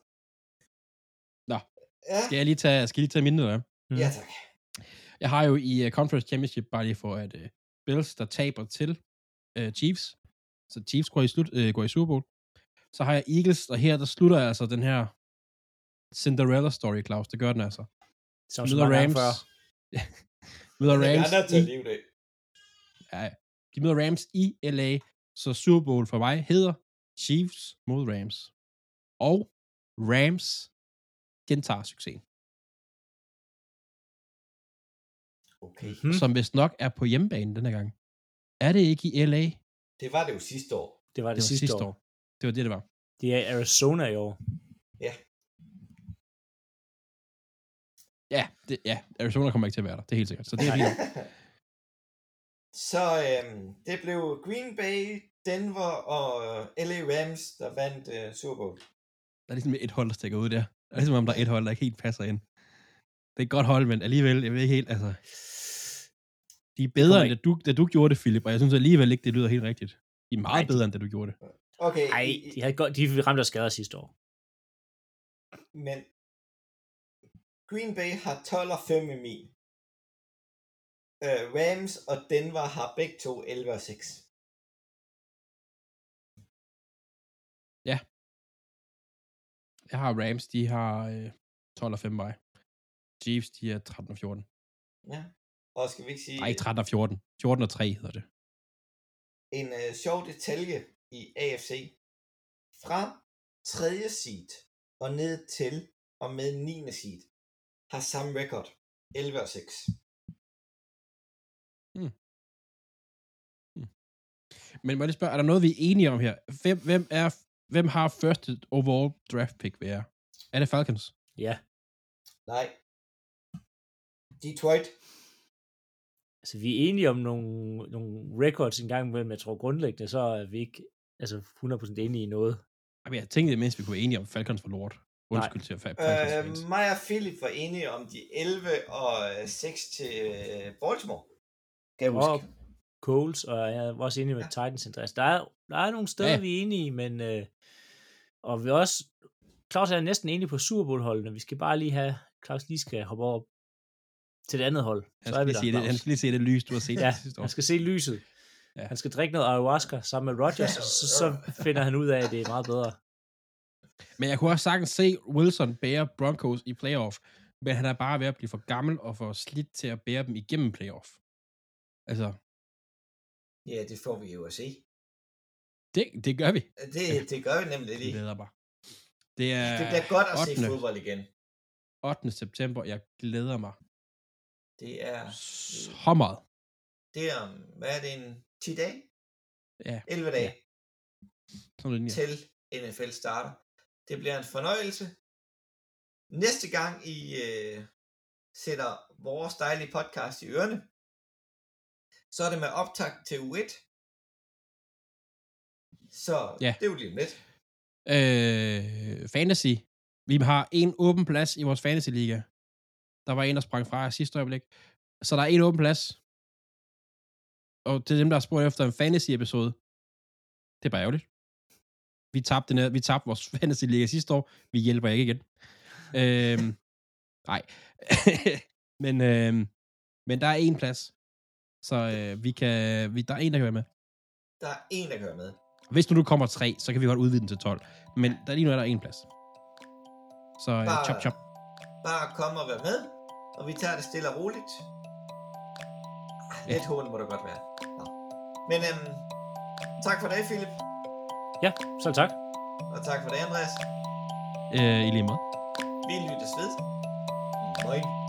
Nå. Ja. Skal jeg lige tage, skal jeg lige tage mindet af? Mm. ja, tak. Jeg har jo i uh, Conference Championship, bare lige for at uh, Bills, der taber til uh, Chiefs. Så Chiefs går i, slut, uh, går i Super Bowl. Så har jeg Eagles, og her der slutter altså den her Cinderella story, Claus. Det gør den altså. Som så Møder Rams. møder Jeg Rams er nødt til leve det. ja, de møder Rams i LA, så Super Bowl for mig hedder Chiefs mod Rams. Og Rams gentager succesen. Okay. Hmm. som vist nok er på hjemmebane denne gang. Er det ikke i LA? Det var det jo sidste år. Det var det, Det var sidste år. Det var det, det var. Det er Arizona i år. Ja, det, ja, Arizona kommer ikke til at være der. Det er helt sikkert. Så det er fint. Så øhm, det blev Green Bay, Denver og LA Rams, der vandt øh, Super Bowl. Der er ligesom et hold, der stikker ud der. Det er ligesom om, der er et hold, der ikke helt passer ind. Det er et godt hold, men alligevel, jeg ved ikke helt, altså... De er bedre, end da du, da du gjorde det, Philip, og jeg synes alligevel ikke, det lyder helt rigtigt. De er meget Nej, de- bedre, end da du gjorde det. Okay, Nej, de, havde godt, de ramte af skader sidste år. men Green Bay har 12 og 5 i min. Øh, Rams og Denver har begge to 11 og 6. Jeg har Rams, de har øh, 12 og 5 mig. Chiefs, de er 13 og 14. Ja. Og skal vi ikke sige Nej, 13 og 14. 14 og 3 hedder det. en øh, sjov detalje i AFC. Fra 3. seed og ned til og med 9. seed har samme record. 11 og 6. Men må jeg lige spørge, er der noget, vi er enige om her? Hvem, hvem, er, hvem har første overall draft pick ved jer? Er det Falcons? Ja, Nej. Detroit. altså vi er enige om nogle, nogle records en gang imellem. Jeg tror grundlæggende, så er vi ikke altså 100% enige i noget. Jamen, jeg tænkte mindst, vi kunne være enige om Falcons for lort. Undskyld til Falcons Øh, fans. mig og Philip var enige om de 11 og øh, 6 til øh, Baltimore. Kan jeg huske. Og Coles, og jeg er også enig med Ja. Titans interesse. Der er, der er nogle steder, Ja. vi er enige, men øh, og vi er også, Claus er næsten enig på Super Bowl-holdene. Vi skal bare lige have, Claus lige skal hoppe over til det andet hold. Han Så er skal, vi lige se det, han skal lige se det lys, du har set Ja, sidste år. han skal se lyset. Ja. Han skal drikke noget ayahuasca sammen med Rodgers, så, så finder han ud af, at det er meget bedre. Men jeg kunne også sagtens se Wilson bære Broncos i playoff, men han er bare ved at blive for gammel og for slidt til at bære dem igennem playoff. Altså, Ja, det får vi jo at se. det, det gør vi. Det, det gør vi nemlig Det lige. glæder mig. Det er Det bliver godt at se 8. fodbold igen. 8. september. Jeg glæder mig Det er, så meget. det er, hvad er det, en 10 dage? Ja, 11 dage sådan lidt. Ja. til NFL starter. Det bliver en fornøjelse. Næste gang I øh, sætter vores dejlige podcast i ørene, så er det med optag til U1. Så Ja. det er jo lige om lidt. Øh, fantasy. Vi har en åben plads i vores fantasy liga. Der var en, der sprang fra sidste øjeblik. Så der er en åben plads. Og til dem, der har spurgt efter en fantasy episode, det er bare ærgerligt. Vi tabte, den her- vi tabte vores fantasy liga sidste år. Vi hjælper ikke igen. øhm, nej. men, øhm, men der er en plads. Så øh, vi kan, vi, der er en, der kan være med. Der er en, der kan være med. Hvis nu du kommer tre, så kan vi godt udvide den til 12. Men der lige nu er der en plads. Så øh, Bare- chop chop. Bare kom og vær med, og vi tager det stille og roligt. Ah, Lidt hårdt må det godt være. Nå. Men øhm, tak for det, Philip. Ja, så tak. Og tak for det, Andreas. Øh, I lige måde. Vi lyttes ved. Moin.